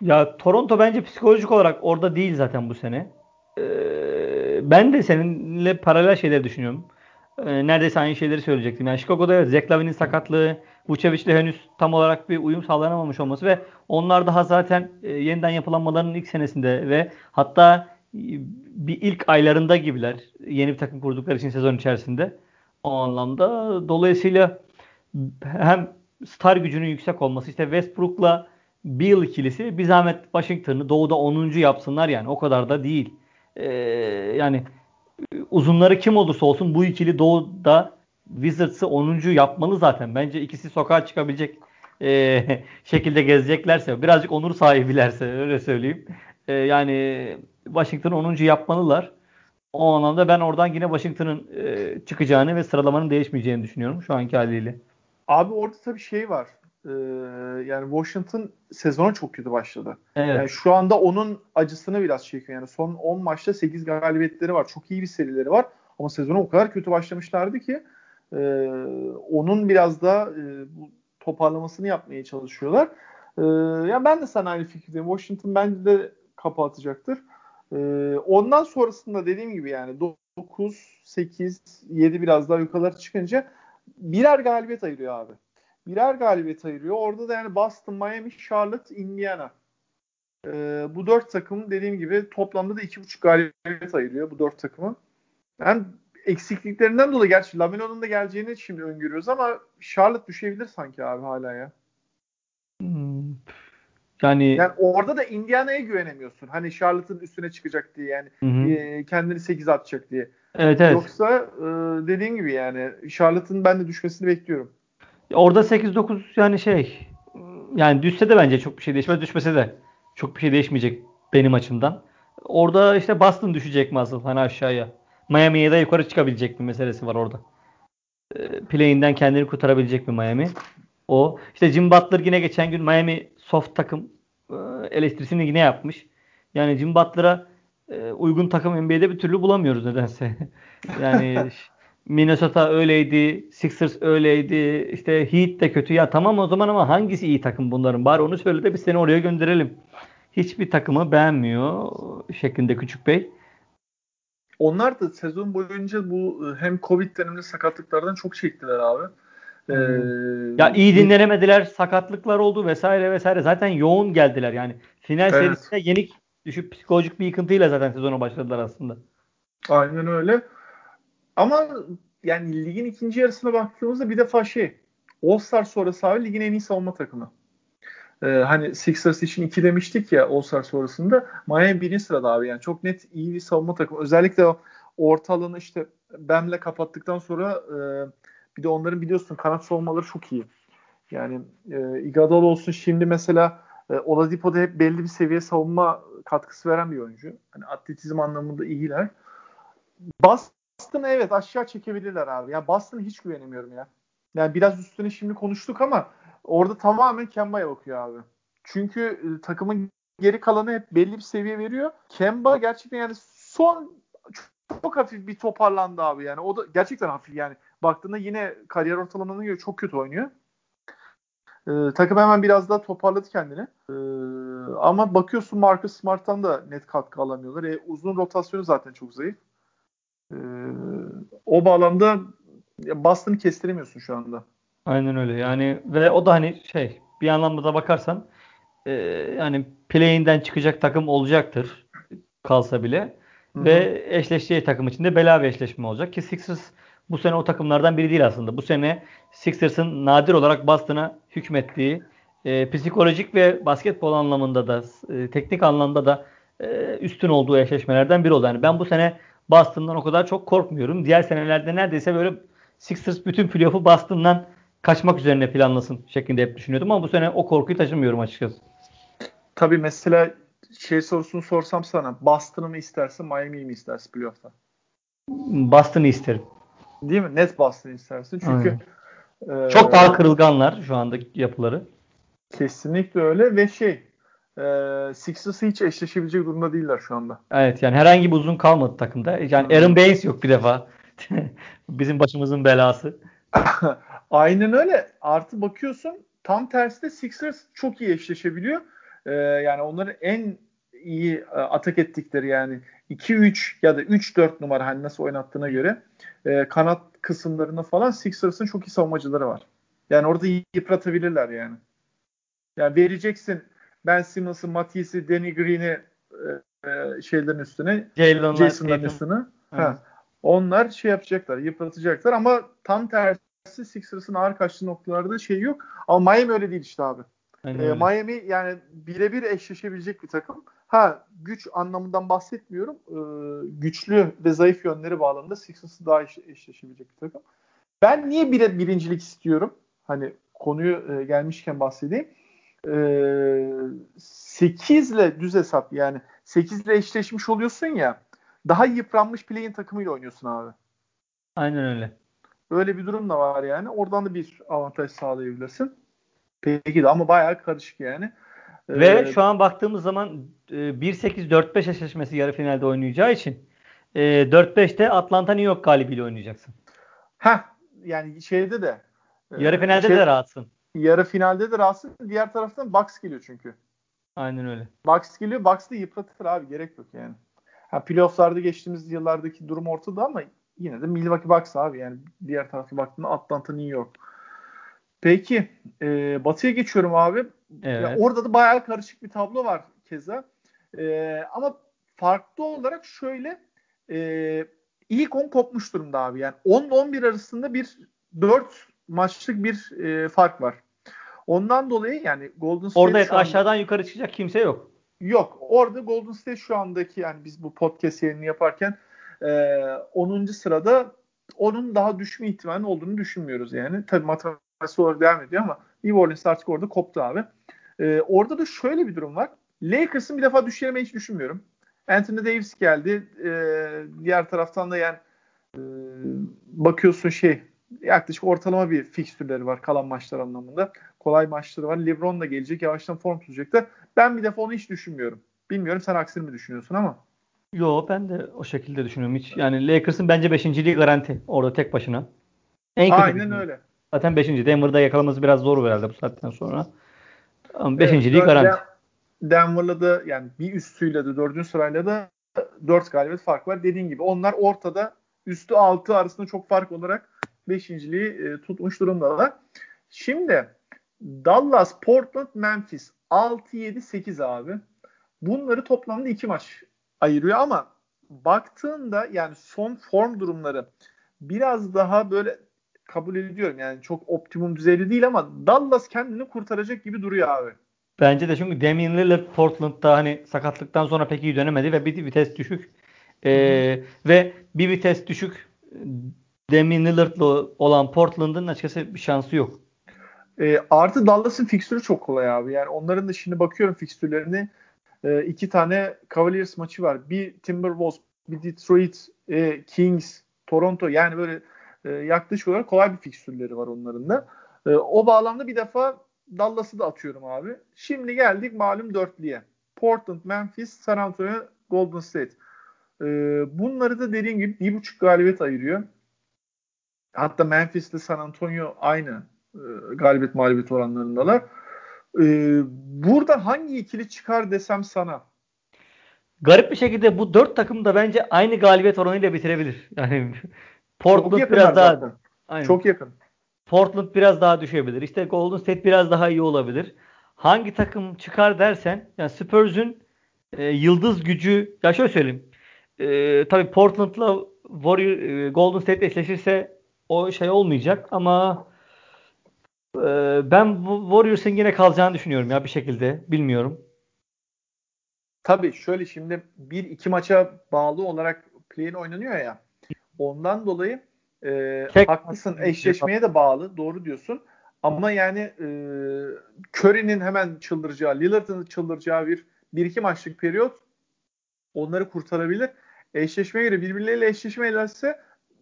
Ya Toronto bence psikolojik olarak orada değil zaten bu sene. Ee, ben de seninle paralel şeyler düşünüyorum. Ee, neredeyse aynı şeyleri söyleyecektim. Yani Chicago'da Zach Lavin'in sakatlığı, Vucevic'le henüz tam olarak bir uyum sağlanamamış olması ve onlar daha zaten e, yeniden yapılanmalarının ilk senesinde ve hatta e, bir ilk aylarında gibiler. Yeni bir takım kurdukları için sezon içerisinde. O anlamda dolayısıyla hem star gücünün yüksek olması işte Westbrook'la Beal ikilisi bir zahmet Washington'ı doğuda 10. yapsınlar yani o kadar da değil. Ee, yani uzunları kim olursa olsun bu ikili doğuda Wizards'ı 10. yapmalı zaten. Bence ikisi sokağa çıkabilecek e, şekilde gezeceklerse, birazcık onur sahibilerse öyle söyleyeyim. E, yani Washington 10. yapmalılar. O anlamda ben oradan yine Washington'ın e, çıkacağını ve sıralamanın değişmeyeceğini düşünüyorum şu anki haliyle. Abi orada tabii şey var. Ee, yani Washington sezona çok kötü başladı. Evet. Yani şu anda onun acısını biraz çekiyor. Yani son 10 maçta 8 galibiyetleri var. Çok iyi bir serileri var. Ama sezona o kadar kötü başlamışlardı ki e, onun biraz da e, bu toparlamasını yapmaya çalışıyorlar. E, ya ben de sana aynı fikirdeyim. Washington bence de kapı atacaktır. E, ondan sonrasında dediğim gibi yani 9, 8, 7 biraz daha yukarılara çıkınca birer galibiyet ayırıyor abi. Birer galibiyet ayırıyor. Orada da yani Boston, Miami, Charlotte, Indiana. Ee, bu dört takım dediğim gibi toplamda da iki buçuk galibiyet ayırıyor bu dört takımı. Yani eksikliklerinden dolayı gerçi Lamelo'nun da geleceğini şimdi öngörüyoruz ama Charlotte düşebilir sanki abi hala ya. Hmm. Yani yani orada da Indiana'ya güvenemiyorsun. Hani Charlotte'ın üstüne çıkacak diye yani e, kendini 8 atacak diye. Evet evet. Yoksa e, dediğin gibi yani Charlotte'ın ben de düşmesini bekliyorum. Orada 8-9 yani şey yani düşse de bence çok bir şey değişmez. Düşmese de çok bir şey değişmeyecek benim açımdan. Orada işte Boston düşecek mi asıl hani aşağıya. Miami'ye de yukarı çıkabilecek bir meselesi var orada. E, play'inden kendini kurtarabilecek mi Miami? O. İşte Jim Butler yine geçen gün Miami soft takım e, eleştirisini yine yapmış. Yani Jim Butler'a e, uygun takım NBA'de bir türlü bulamıyoruz nedense. yani Minnesota öyleydi, Sixers öyleydi, işte Heat de kötü. Ya tamam o zaman ama hangisi iyi takım bunların? Bari onu söyle de biz seni oraya gönderelim. Hiçbir takımı beğenmiyor şeklinde Küçük Bey. Onlar da sezon boyunca bu e, hem Covid döneminde sakatlıklardan çok çektiler abi. Ee, ya iyi dinlenemediler, sakatlıklar oldu vesaire vesaire. Zaten yoğun geldiler yani. Final evet. serisinde yenik düşüp psikolojik bir yıkıntıyla zaten sezona başladılar aslında. Aynen öyle. Ama yani ligin ikinci yarısına baktığımızda bir defa şey All Star sonrası abi ligin en iyi savunma takımı. Ee, hani Sixers için iki demiştik ya All Star sonrasında Miami birinci sırada abi yani çok net iyi bir savunma takımı. Özellikle o ortalığını işte Bam'le kapattıktan sonra e, bir de onların biliyorsun kanat savunmaları çok iyi. Yani e, Iguodala olsun şimdi mesela e, Oladipo'da hep belli bir seviye savunma katkısı veren bir oyuncu. Hani atletizm anlamında iyiler. Boston'ı evet aşağı çekebilirler abi. Ya Boston'a hiç güvenemiyorum ya. Yani biraz üstüne şimdi konuştuk ama orada tamamen Kemba'ya bakıyor abi. Çünkü e, takımın geri kalanı hep belli bir seviye veriyor. Kemba gerçekten yani son çok, hafif bir toparlandı abi yani. O da gerçekten hafif yani. Baktığında yine kariyer ortalamanına göre çok kötü oynuyor. Ee, takım hemen biraz daha toparladı kendini. Ee, ama bakıyorsun Marcus Smart'tan da net katkı alamıyorlar. E, uzun rotasyonu zaten çok zayıf. Ee, o bağlamda Boston'ı kestiremiyorsun şu anda. Aynen öyle. Yani ve o da hani şey bir anlamda da bakarsan e, yani play'inden çıkacak takım olacaktır kalsa bile. Hı-hı. Ve eşleşeceği takım için de bela bir eşleşme olacak ki Sixers bu sene o takımlardan biri değil aslında. Bu sene Sixers'ın nadir olarak Boston'a hükmettiği e, psikolojik ve basketbol anlamında da e, teknik anlamda da e, üstün olduğu eşleşmelerden biri oldu. Yani ben bu sene Boston'dan o kadar çok korkmuyorum. Diğer senelerde neredeyse böyle Sixers bütün playoff'u Boston'dan kaçmak üzerine planlasın şeklinde hep düşünüyordum ama bu sene o korkuyu taşımıyorum açıkçası. Tabii mesela şey sorusunu sorsam sana Boston'ı mı istersin Miami'yi mi istersin playoff'ta? Boston'ı isterim. Değil mi? Net Boston'ı istersin. Çünkü e, çok daha kırılganlar şu anda yapıları. Kesinlikle öyle ve şey e, Sixers'ı hiç eşleşebilecek durumda değiller şu anda. Evet yani herhangi bir uzun kalmadı takımda. Yani Aaron Baines yok bir defa. Bizim başımızın belası. Aynen öyle. Artı bakıyorsun tam tersi de Sixers çok iyi eşleşebiliyor. Ee, yani onların en iyi e, atak ettikleri yani 2-3 ya da 3-4 numara hani nasıl oynattığına göre e, kanat kısımlarında falan Sixers'ın çok iyi savunmacıları var. Yani orada yıpratabilirler yani. Yani vereceksin Ben Simmons'ı, Matisse'i, Danny Green'i e, e, şeylerin üstüne, Jason'ların üstüne. Ha. Onlar şey yapacaklar, yıpratacaklar ama tam tersi Sixers'ın ağır kaçtığı noktalarda şey yok. Ama Miami öyle değil işte abi. ee, Miami yani birebir eşleşebilecek bir takım. Ha güç anlamından bahsetmiyorum. Ee, güçlü ve zayıf yönleri bağlamında Sixers'ı daha eş, eşleşebilecek bir takım. Ben niye bir, birincilik istiyorum? Hani konuyu e, gelmişken bahsedeyim. Ee, 8 ile düz hesap yani 8 ile eşleşmiş oluyorsun ya daha yıpranmış play'in takımıyla oynuyorsun abi. Aynen öyle. Öyle bir durum da var yani. Oradan da bir avantaj sağlayabilirsin. Peki de ama bayağı karışık yani. Ve ee, şu an baktığımız zaman 1-8-4-5 e, eşleşmesi yarı finalde oynayacağı için 4-5'te e, Atlanta New York galibiyle oynayacaksın. Ha yani şeyde de e, yarı finalde şey, de rahatsın. Yarı finalde de rahatsın. Diğer taraftan Bucks geliyor çünkü. Aynen öyle. Bucks geliyor. Bucks da yıpratır abi. Gerek yok yani. Ha, playoff'larda geçtiğimiz yıllardaki durum ortada ama yine de Milwaukee Bucks abi yani diğer tarafa baktığında Atlanta New York. Peki e, Batı'ya geçiyorum abi. Evet. Ya orada da bayağı karışık bir tablo var keza. E, ama farklı olarak şöyle e, ilk 10 kopmuş durumda abi. Yani 10 11 arasında bir 4 maçlık bir e, fark var. Ondan dolayı yani Golden State Orada anda, aşağıdan yukarı çıkacak kimse yok. Yok. Orada Golden State şu andaki yani biz bu podcast yayını yaparken e, 10. sırada onun daha düşme ihtimali olduğunu düşünmüyoruz yani. Tabii matematiksel olarak devam ediyor ama New Orleans artık orada koptu abi. E, orada da şöyle bir durum var. Lakers'ın bir defa düşeceğini hiç düşünmüyorum. Anthony Davis geldi. E, diğer taraftan da yani e, bakıyorsun şey yaklaşık ortalama bir fikstürleri var kalan maçlar anlamında. kolay maçları var. LeBron da gelecek. Yavaştan form tutacaklar. Ben bir defa onu hiç düşünmüyorum. Bilmiyorum sen aksini mi düşünüyorsun ama. Yo ben de o şekilde düşünüyorum. Hiç yani Lakers'ın bence 5.liği garanti orada tek başına. En kötü Aynen öyle. Zaten 5. Denver'da yakalaması biraz zor herhalde bu saatten sonra. Ama 5. Evet, garanti. Denver'la da yani bir üstüyle de 4. sırayla da 4 galibiyet fark var. Dediğin gibi onlar ortada üstü 6 arasında çok fark olarak 5.liği e, tutmuş durumdalar. Şimdi Dallas, Portland, Memphis 6 7 8 abi. Bunları toplamda 2 maç ayırıyor ama baktığında yani son form durumları biraz daha böyle kabul ediyorum. Yani çok optimum düzeyde değil ama Dallas kendini kurtaracak gibi duruyor abi. Bence de çünkü Damian Lillard Portland'da hani sakatlıktan sonra pek iyi dönemedi ve bir vites düşük. Ee, ve bir vites düşük Damian Lillard'la olan Portland'ın açıkçası bir şansı yok. E, artı Dallas'ın fikstürü çok kolay abi. Yani onların da şimdi bakıyorum fikstürlerini. E, iki tane Cavaliers maçı var. Bir Timberwolves, bir Detroit, e, Kings, Toronto. Yani böyle e, yaklaşık olarak kolay bir fikstürleri var onların da. E, o bağlamda bir defa Dallas'ı da atıyorum abi. Şimdi geldik malum dörtlüye. Portland, Memphis, San Antonio, Golden State. E, bunları da dediğim gibi bir buçuk galibiyet ayırıyor. Hatta Memphis ile San Antonio aynı e, galibiyet mağlubiyet oranlarındalar. E, burada hangi ikili çıkar desem sana? Garip bir şekilde bu dört takım da bence aynı galibiyet oranıyla bitirebilir. Yani Portland biraz daha aynen. çok yakın. Portland biraz daha düşebilir. İşte Golden State biraz daha iyi olabilir. Hangi takım çıkar dersen yani Spurs'un e, yıldız gücü ya şöyle söyleyeyim. E, tabii Portland'la Warrior e, Golden State eşleşirse o şey olmayacak ama e, ben Warriors'ın yine kalacağını düşünüyorum ya bir şekilde. Bilmiyorum. Tabii şöyle şimdi bir iki maça bağlı olarak play'in oynanıyor ya. Ondan dolayı e, haklısın eşleşmeye de bağlı. Doğru diyorsun. Ama yani e, Curry'nin hemen çıldıracağı, Lillard'ın çıldıracağı bir bir iki maçlık periyot onları kurtarabilir. Eşleşmeye göre birbirleriyle eşleşme ederse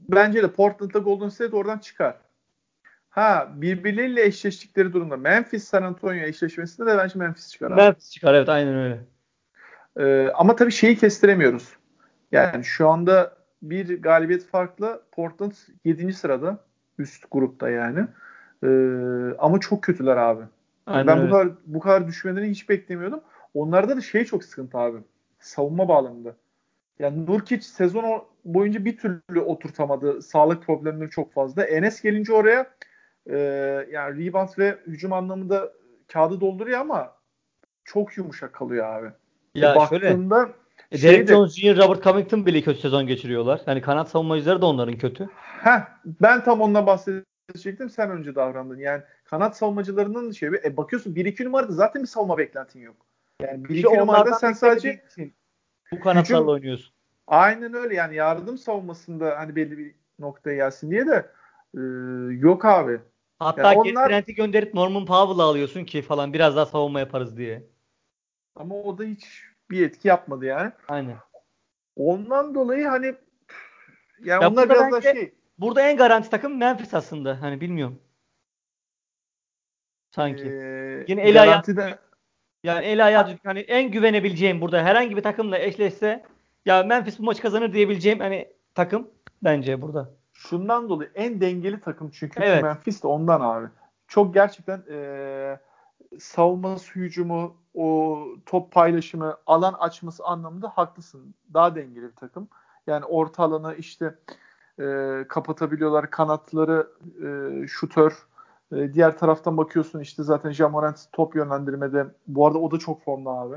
bence de Portland'la Golden State oradan çıkar. Ha birbirleriyle eşleştikleri durumda Memphis San Antonio eşleşmesinde de bence Memphis çıkar. Abi. Memphis çıkar evet aynen öyle. Ee, ama tabii şeyi kestiremiyoruz. Yani şu anda bir galibiyet farklı Portland 7. sırada üst grupta yani. Ee, ama çok kötüler abi. Aynen ben öyle. bu kadar bu kadar düşmelerini hiç beklemiyordum. Onlarda da şey çok sıkıntı abi. Savunma bağlamında. Yani Nurkic sezon boyunca bir türlü oturtamadı. Sağlık problemleri çok fazla. Enes gelince oraya e, yani rebound ve hücum anlamında kağıdı dolduruyor ama çok yumuşak kalıyor abi. Ya e, baktığında şöyle e, Derek Jones Jr. Robert Covington bile kötü sezon geçiriyorlar. Yani kanat savunmacıları da onların kötü. Heh, ben tam ondan bahsedecektim. Sen önce davrandın. Yani kanat savunmacılarının şey e, bakıyorsun 1-2 numarada zaten bir savunma beklentin yok. Yani 1-2 işte numarada sen sadece bu kanatlarla hücum, oynuyorsun. Aynen öyle yani yardım savunmasında hani belli bir noktaya gelsin diye de e, yok abi. Hatta yani onlar... Trent'i gönderip Norman Powell'ı alıyorsun ki falan biraz daha savunma yaparız diye. Ama o da hiç bir etki yapmadı yani. Aynen. Ondan dolayı hani yani ya onlar biraz da şey. Burada en garanti takım Memphis aslında. Hani bilmiyorum. Sanki. Ee, Yine el garantide... ayağı yani el ayağı hani en güvenebileceğim burada herhangi bir takımla eşleşse ya Memphis bu maçı kazanır diyebileceğim hani takım bence burada. Şundan dolayı en dengeli takım çünkü evet. Memphis de ondan abi. Çok gerçekten e, savunması hücumu o top paylaşımı alan açması anlamında haklısın. Daha dengeli bir takım. Yani orta alanı işte e, kapatabiliyorlar. Kanatları e, şutör. E, diğer taraftan bakıyorsun işte zaten Jamorant top yönlendirmede. Bu arada o da çok formda abi.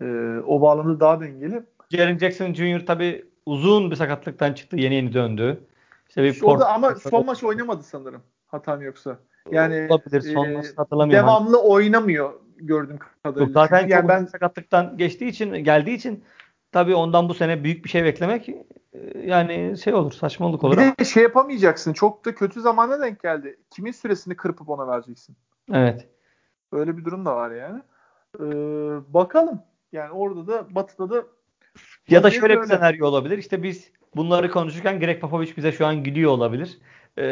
E, o bağlamda daha dengeli. Jaren Jackson Jr. tabi uzun bir sakatlıktan çıktı. Yeni yeni döndü. İşte bir Port- ama son maç oynamadı sanırım. Hatam yoksa. Yani olabilir. Son e, hatırlamıyorum. Devamlı hani. oynamıyor gördüğüm kadarıyla. Yok, zaten yani ben sakatlıktan geçtiği için geldiği için tabii ondan bu sene büyük bir şey beklemek e, yani şey olur saçmalık olur. Bir de şey yapamayacaksın. Çok da kötü zamana denk geldi. Kimin süresini kırpıp ona vereceksin? Evet. Öyle bir durum da var yani. Ee, bakalım. Yani orada da Batı'da da ya da şöyle bir senaryo olabilir. İşte biz bunları konuşurken Greg Popovich bize şu an gülüyor olabilir. e,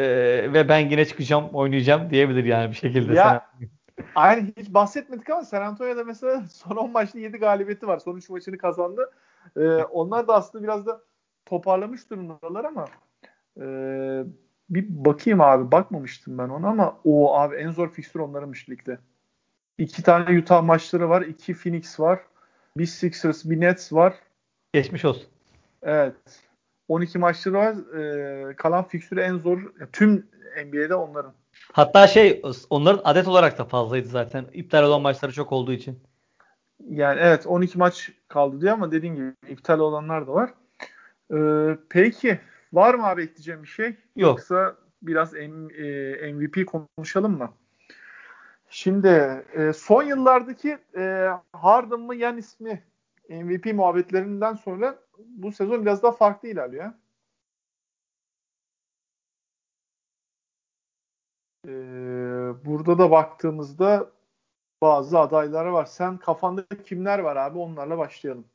ve ben yine çıkacağım oynayacağım diyebilir yani bir şekilde. Ya, aynı hiç bahsetmedik ama San Antonio'da mesela son 10 maçta 7 galibiyeti var. Son 3 maçını kazandı. Ee, onlar da aslında biraz da toparlamış durumdalar ama e, bir bakayım abi bakmamıştım ben ona ama o abi en zor fikstür onlarınmış ligde. İki tane Utah maçları var. iki Phoenix var. Bir Sixers, bir Nets var. Geçmiş olsun. Evet. 12 maçları var. Ee, kalan fikstürü en zor. Tüm NBA'de onların. Hatta şey onların adet olarak da fazlaydı zaten. İptal olan maçları çok olduğu için. Yani evet 12 maç kaldı diyor ama dediğin gibi iptal olanlar da var. Ee, peki var mı abi ekleyeceğim bir şey? Yok. Yoksa biraz M, e, MVP konuşalım mı? Şimdi e, son yıllardaki e, Harden mı Yanis mi MVP muhabbetlerinden sonra bu sezon biraz daha farklı ilerliyor. Ee, burada da baktığımızda bazı adaylar var. Sen kafanda kimler var abi? Onlarla başlayalım.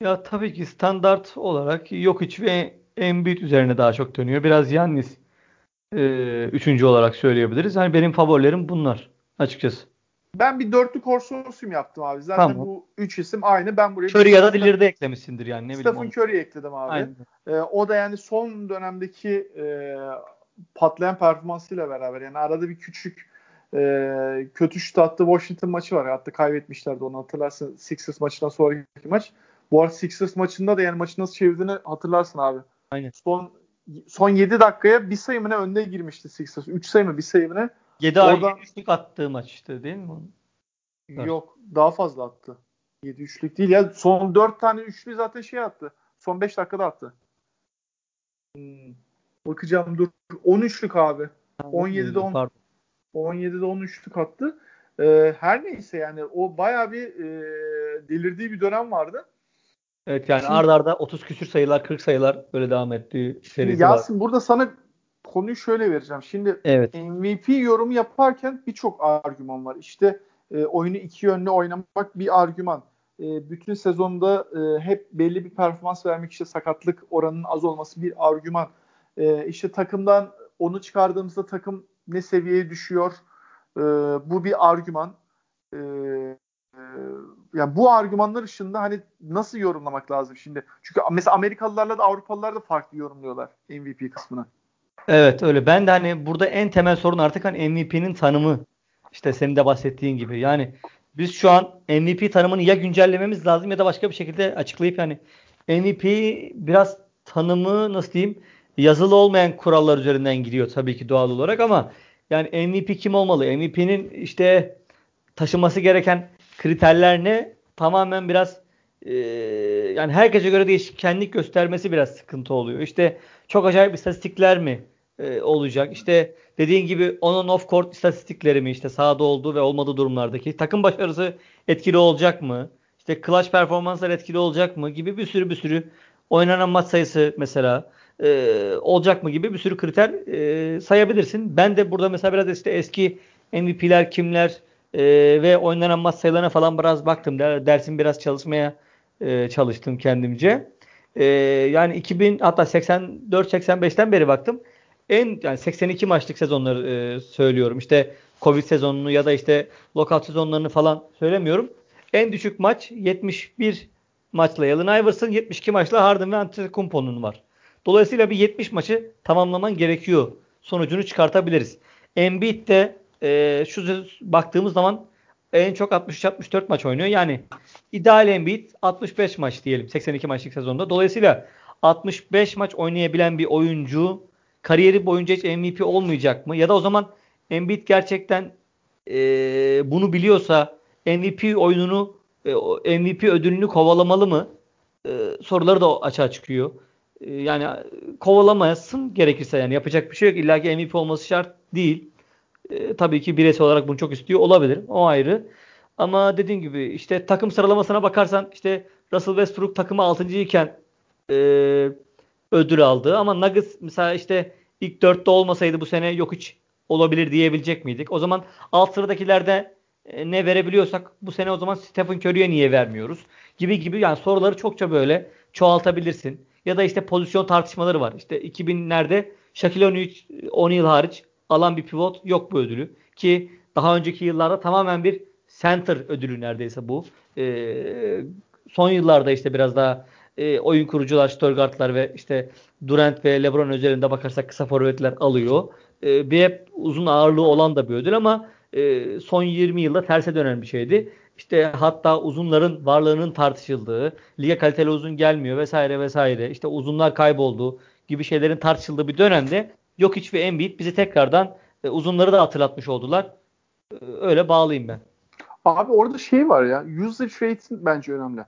Ya tabii ki standart olarak Jokic ve Embiid üzerine daha çok dönüyor. Biraz Yannis e, üçüncü olarak söyleyebiliriz. Hani benim favorilerim bunlar açıkçası. Ben bir dörtlü konsorsiyum yaptım abi. Zaten tamam. bu üç isim aynı. Ben buraya Curry ya da Lillard'ı eklemişsindir yani. Ne Stephen Curry'i ekledim abi. Ee, o da yani son dönemdeki e, patlayan performansıyla beraber yani arada bir küçük e, kötü şut attı Washington maçı var. Hatta kaybetmişlerdi onu hatırlarsın. Sixers maçından sonraki maç. Bu arada Sixers maçında da yani maçı nasıl çevirdiğini hatırlarsın abi. Aynen. Son son 7 dakikaya bir sayı mı ne önde girmişti Sixers. 3 sayı mı bir sayı mı ne? 7 Oradan... üçlük attığı maç işte değil mi? Yok daha fazla attı. 7 üçlük değil ya. Son 4 tane üçlü zaten şey attı. Son 5 dakikada attı. Hmm. Bakacağım dur. 13'lük abi. 17'de 10. Pardon. 17'de 13'lük attı. Ee, her neyse yani o baya bir e, delirdiği bir dönem vardı. Evet yani şimdi, arda arda 30 küsür sayılar 40 sayılar böyle devam ettiği serisi Yasin var. burada sana konuyu şöyle vereceğim. Şimdi evet. MVP yorumu yaparken birçok argüman var. İşte e, oyunu iki yönlü oynamak bir argüman. E, bütün sezonda e, hep belli bir performans vermek işte sakatlık oranının az olması bir argüman. E, işte takımdan onu çıkardığımızda takım ne seviyeye düşüyor? E, bu bir argüman. E, e, yani bu argümanlar ışığında hani nasıl yorumlamak lazım şimdi? Çünkü mesela Amerikalılarla da Avrupalılar da farklı yorumluyorlar MVP kısmını. Evet öyle. Ben de hani burada en temel sorun artık hani MVP'nin tanımı. İşte senin de bahsettiğin gibi. Yani biz şu an MVP tanımını ya güncellememiz lazım ya da başka bir şekilde açıklayıp yani MVP biraz tanımı nasıl diyeyim yazılı olmayan kurallar üzerinden gidiyor tabii ki doğal olarak ama yani MVP kim olmalı? MVP'nin işte taşıması gereken kriterler ne? Tamamen biraz e, yani herkese göre değişkenlik göstermesi biraz sıkıntı oluyor. İşte çok acayip istatistikler mi e, olacak? İşte dediğin gibi on off court istatistikleri mi işte sahada olduğu ve olmadığı durumlardaki takım başarısı etkili olacak mı? İşte clutch performanslar etkili olacak mı gibi bir sürü bir sürü oynanan maç sayısı mesela e, olacak mı gibi bir sürü kriter e, sayabilirsin. Ben de burada mesela biraz işte eski MVP'ler kimler e, ve oynanan maç sayılarına falan biraz baktım. Dersim biraz çalışmaya e, çalıştım kendimce. E, yani 2000 hatta 84-85'ten beri baktım. En yani 82 maçlık sezonları e, söylüyorum. İşte Covid sezonunu ya da işte lockout sezonlarını falan söylemiyorum. En düşük maç 71 maçla Allen Iverson, 72 maçla Harden ve Antetokounmpo'nun var. Dolayısıyla bir 70 maçı tamamlaman gerekiyor. Sonucunu çıkartabiliriz. Embiid de e, şu baktığımız zaman en çok 63-64 maç oynuyor. Yani ideal Embiid 65 maç diyelim 82 maçlık sezonda. Dolayısıyla 65 maç oynayabilen bir oyuncu kariyeri boyunca hiç MVP olmayacak mı? Ya da o zaman Embiid gerçekten e, bunu biliyorsa MVP oyununu e, MVP ödülünü kovalamalı mı? E, soruları da açığa çıkıyor. E, yani kovalamayasın gerekirse yani yapacak bir şey yok. İlla ki MVP olması şart değil. E, tabii ki bireysel olarak bunu çok istiyor olabilir. O ayrı. Ama dediğim gibi işte takım sıralamasına bakarsan işte Russell Westbrook takımı 6. iken e, ödül aldı. Ama Nuggets mesela işte ilk 4'te olmasaydı bu sene yok hiç olabilir diyebilecek miydik? O zaman alt sıradakilerde e, ne verebiliyorsak bu sene o zaman Stephen Curry'e niye vermiyoruz? Gibi gibi yani soruları çokça böyle çoğaltabilirsin. Ya da işte pozisyon tartışmaları var. İşte 2000'lerde Shaquille O'Neal hariç alan bir pivot yok bu ödülü. Ki daha önceki yıllarda tamamen bir center ödülü neredeyse bu. Ee, son yıllarda işte biraz daha e, oyun kurucular, Störgartlar ve işte Durant ve LeBron özelinde bakarsak kısa forvetler alıyor. E, bir hep uzun ağırlığı olan da bir ödül ama e, son 20 yılda terse dönen bir şeydi. İşte hatta uzunların varlığının tartışıldığı, lige kaliteli uzun gelmiyor vesaire vesaire. İşte uzunlar kayboldu gibi şeylerin tartışıldığı bir dönemde yok hiç ve Embiid bizi tekrardan e, uzunları da hatırlatmış oldular. E, öyle bağlayayım ben. Abi orada şey var ya usage rate bence önemli.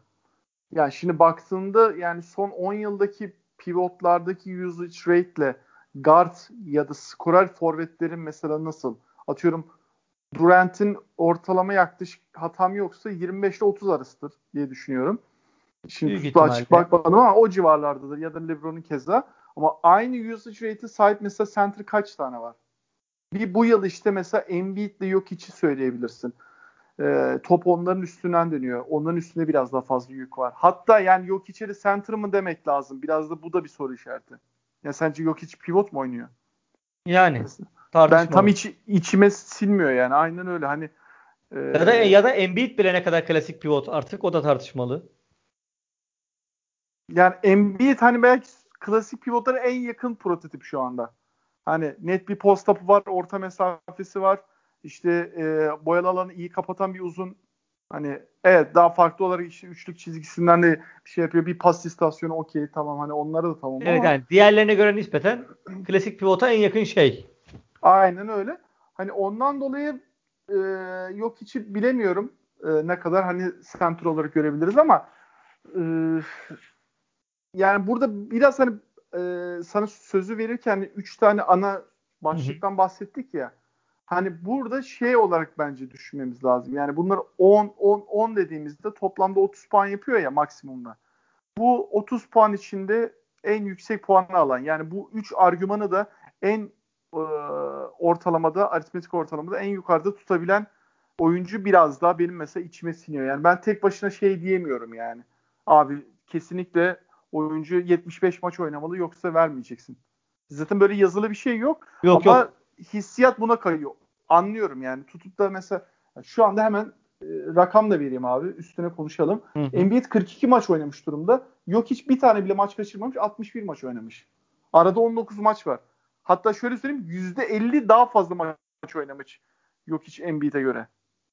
Yani şimdi baktığında yani son 10 yıldaki pivotlardaki usage rate ile guard ya da skorer forvetlerin mesela nasıl? Atıyorum Durant'in ortalama yaklaşık hatam yoksa 25 ile 30 arasıdır diye düşünüyorum. Şimdi Büyük açık bakmadım ama o civarlardadır ya da LeBron'un keza. Ama aynı usage rate'e sahip mesela center kaç tane var? Bir bu yıl işte mesela Embiid'le yok içi söyleyebilirsin. Ee, top onların üstünden dönüyor. Onların üstünde biraz daha fazla yük var. Hatta yani yok içeri center mı demek lazım? Biraz da bu da bir soru işareti. Ya sence yok hiç pivot mu oynuyor? Yani. Ben tam iç, içime silmiyor yani. Aynen öyle. Hani e, ya da ya da Embiid bile ne kadar klasik pivot artık o da tartışmalı. Yani Embiid hani belki klasik pivotlara en yakın prototip şu anda. Hani net bir post up'ı var, orta mesafesi var. İşte e, boyalı alanı iyi kapatan bir uzun. Hani evet daha farklı olarak işte üçlük çizgisinden de bir şey yapıyor. Bir pas istasyonu okey tamam hani onlara da tamam evet, ama. yani diğerlerine göre nispeten klasik pivota en yakın şey. Aynen öyle. Hani ondan dolayı e, yok hiç bilemiyorum e, ne kadar hani center olarak görebiliriz ama e, yani burada biraz hani e, sana sözü verirken hani üç tane ana başlıktan Hı-hı. bahsettik ya. Hani burada şey olarak bence düşünmemiz lazım. Yani bunlar 10 10 10 dediğimizde toplamda 30 puan yapıyor ya maksimumda. Bu 30 puan içinde en yüksek puanı alan yani bu 3 argümanı da en e, ortalamada aritmetik ortalamada en yukarıda tutabilen oyuncu biraz daha benim mesela içime siniyor. Yani ben tek başına şey diyemiyorum yani. Abi kesinlikle oyuncu 75 maç oynamalı yoksa vermeyeceksin. Zaten böyle yazılı bir şey yok. Yok ama yok. hissiyat buna kayıyor. Anlıyorum yani. Tutup da mesela şu anda hemen e, rakam da vereyim abi. Üstüne konuşalım. Hı hı. Embiid 42 maç oynamış durumda. Yok hiç bir tane bile maç kaçırmamış. 61 maç oynamış. Arada 19 maç var. Hatta şöyle söyleyeyim %50 daha fazla maç oynamış. Yok hiç Embiid'e göre.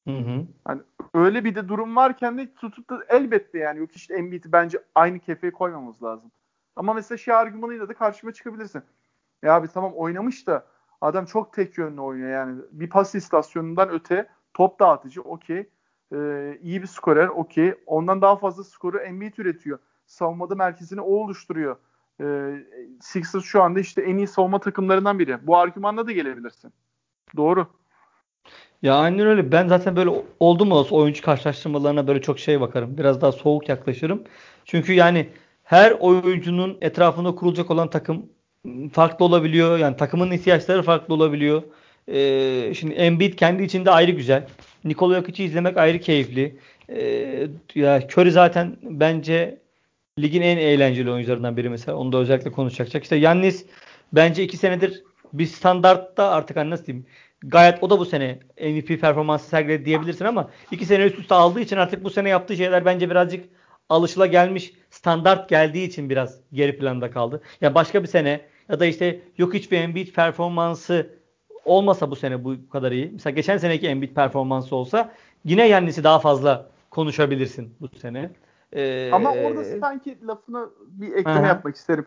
Hı hı. Hani öyle bir de durum varken de tutup da elbette yani yok işte Embiid'i bence aynı kefeye koymamız lazım. Ama mesela şey argümanıyla da karşıma çıkabilirsin. Ya abi tamam oynamış da adam çok tek yönlü oynuyor yani. Bir pas istasyonundan öte top dağıtıcı okey. Ee, iyi bir skorer okey. Ondan daha fazla skoru Embiid üretiyor. Savunmada merkezini o oluşturuyor. Ee, Sixers şu anda işte en iyi savunma takımlarından biri. Bu argümanla da gelebilirsin. Doğru. Ya aynen öyle. Ben zaten böyle oldu mu olsa oyuncu karşılaştırmalarına böyle çok şey bakarım. Biraz daha soğuk yaklaşırım. Çünkü yani her oyuncunun etrafında kurulacak olan takım farklı olabiliyor. Yani takımın ihtiyaçları farklı olabiliyor. Ee, şimdi Embiid kendi içinde ayrı güzel. Nikola Jokic'i izlemek ayrı keyifli. Ee, ya Curry zaten bence ligin en eğlenceli oyuncularından biri mesela. Onu da özellikle konuşacak. İşte Yannis bence iki senedir bir standartta artık hani nasıl diyeyim gayet o da bu sene MVP performansı sergiledi diyebilirsin ama iki sene üst üste aldığı için artık bu sene yaptığı şeyler bence birazcık alışıla gelmiş standart geldiği için biraz geri planda kaldı. Ya başka bir sene ya da işte yok hiç bir Embiid performansı olmasa bu sene bu kadar iyi. Mesela geçen seneki Embiid performansı olsa yine Yannis'i daha fazla konuşabilirsin bu sene. Ee, Ama orada sanki lafına bir ekleme aha. yapmak isterim.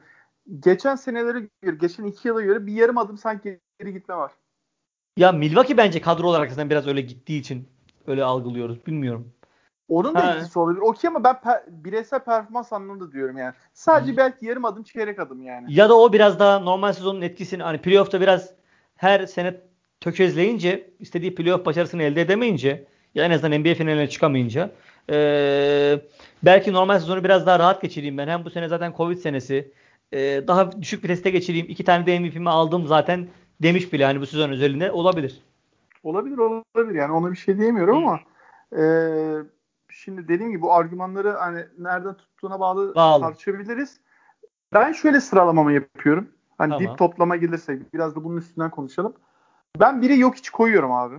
Geçen senelere göre, geçen iki yıla göre bir yarım adım sanki geri gitme var. Ya Milwaukee bence kadro olarak zaten biraz öyle gittiği için öyle algılıyoruz. Bilmiyorum. Onun da etkisi olabilir. Okey ama ben per, bireysel performans anlamında diyorum yani. Sadece Hı. belki yarım adım çeyrek adım yani. Ya da o biraz daha normal sezonun etkisini hani playoff'ta biraz her sene tökezleyince istediği playoff başarısını elde edemeyince ya en azından NBA finaline çıkamayınca ee, belki normal sezonu biraz daha rahat geçireyim ben. Hem bu sene zaten Covid senesi. E, daha düşük bir teste geçireyim. İki tane de MVP'mi aldım zaten demiş bile hani bu sezon özelinde olabilir. Olabilir olabilir yani ona bir şey diyemiyorum ama e, şimdi dediğim gibi bu argümanları hani nereden tuttuğuna bağlı, bağlı. tartışabiliriz. Ben şöyle sıralamamı yapıyorum. Hani Tamam. dip toplama gelirsek biraz da bunun üstünden konuşalım. Ben biri yok hiç koyuyorum abi.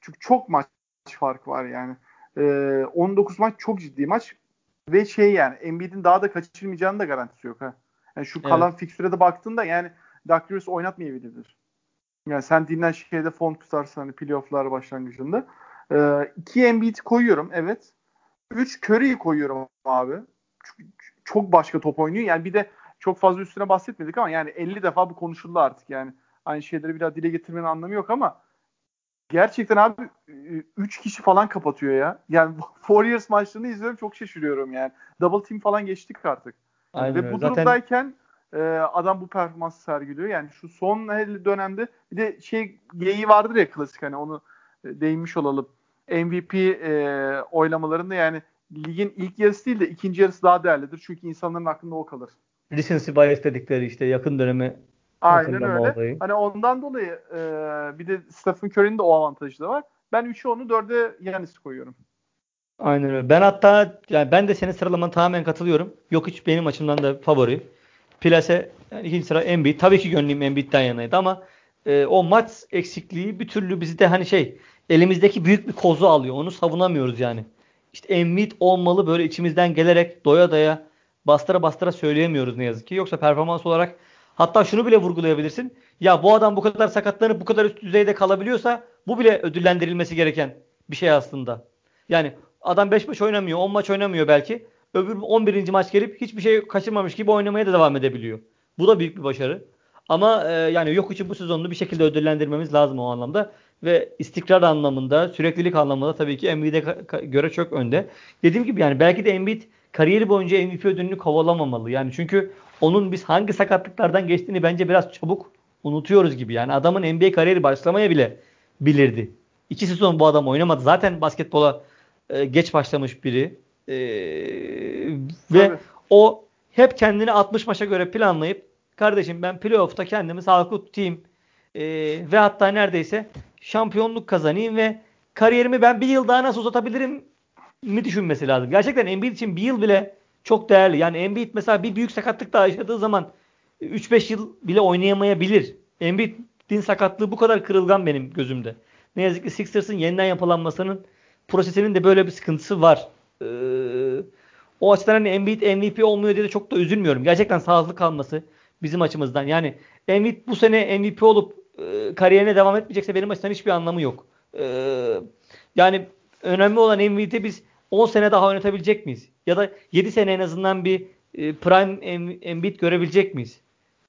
Çünkü çok maç farkı var yani. Ee, 19 maç çok ciddi maç ve şey yani Embiid'in daha da kaçırmayacağının da garantisi yok ha. Yani şu kalan evet. fikstüre baktığında yani Rivers oynatmayabilir. Yani sen dinlen şeyde fon tutarsın hani playoff'lar başlangıcında. Ee, iki Embiid'i koyuyorum evet. Üç Curry'i koyuyorum abi. Çünkü çok başka top oynuyor. Yani bir de çok fazla üstüne bahsetmedik ama yani 50 defa bu konuşuldu artık yani. Aynı şeyleri bir daha dile getirmenin anlamı yok ama gerçekten abi 3 kişi falan kapatıyor ya. Yani Warriors maçlarını izliyorum çok şaşırıyorum yani. Double team falan geçtik artık. Aynen Ve bu Zaten... durumdayken e, adam bu performansı sergiliyor. Yani şu son dönemde bir de şey geyiği vardır ya klasik hani onu e, değinmiş olalım. MVP e, oylamalarında yani ligin ilk yarısı değil de ikinci yarısı daha değerlidir. Çünkü insanların aklında o kalır. Recency bias dedikleri işte yakın dönemi Aynen öyle. Olayı. Hani ondan dolayı e, bir de Stephen Curry'nin de o avantajı da var. Ben 3'ü onu 4'e Yanis koyuyorum. Aynen öyle. Ben hatta yani ben de senin sıralaman tamamen katılıyorum. Yok hiç benim açımdan da favori. Plase yani ikinci sıra Embiid. Tabii ki gönlüm Embiid'den yanaydı ama e, o maç eksikliği bir türlü bizi de hani şey elimizdeki büyük bir kozu alıyor. Onu savunamıyoruz yani. İşte Embiid olmalı böyle içimizden gelerek doya doya bastıra bastıra söyleyemiyoruz ne yazık ki. Yoksa performans olarak hatta şunu bile vurgulayabilirsin. Ya bu adam bu kadar sakatlanıp bu kadar üst düzeyde kalabiliyorsa bu bile ödüllendirilmesi gereken bir şey aslında. Yani adam 5 maç oynamıyor, 10 maç oynamıyor belki. Öbür 11. maç gelip hiçbir şey kaçırmamış gibi oynamaya da devam edebiliyor. Bu da büyük bir başarı. Ama e, yani yok için bu sezonunu bir şekilde ödüllendirmemiz lazım o anlamda. Ve istikrar anlamında, süreklilik anlamında tabii ki Embiid'e göre çok önde. Dediğim gibi yani belki de Embiid kariyeri boyunca MVP ödülünü kovalamamalı. Yani çünkü onun biz hangi sakatlıklardan geçtiğini bence biraz çabuk unutuyoruz gibi. Yani adamın NBA kariyeri başlamaya bile bilirdi. İki sezon bu adam oynamadı. Zaten basketbola e, geç başlamış biri. E, ve Tabii. o hep kendini 60 maça göre planlayıp kardeşim ben playoff'ta kendimi sağlıklı tutayım e, ve hatta neredeyse şampiyonluk kazanayım ve kariyerimi ben bir yıl daha nasıl uzatabilirim mi düşünmesi lazım. Gerçekten Embiid için bir yıl bile çok değerli. Yani Embiid mesela bir büyük sakatlık daha yaşadığı zaman 3-5 yıl bile oynayamayabilir. Embiid'in sakatlığı bu kadar kırılgan benim gözümde. Ne yazık ki Sixers'ın yeniden yapılanmasının prosesinin de böyle bir sıkıntısı var. Ee, o açıdan hani Embiid MVP olmuyor diye de çok da üzülmüyorum. Gerçekten sağlıklı kalması bizim açımızdan. Yani Embiid bu sene MVP olup e, kariyerine devam etmeyecekse benim açımdan hiçbir anlamı yok. E, yani önemli olan Embiid'i biz 10 sene daha oynatabilecek miyiz? Ya da 7 sene en azından bir e, prime Embiid görebilecek miyiz?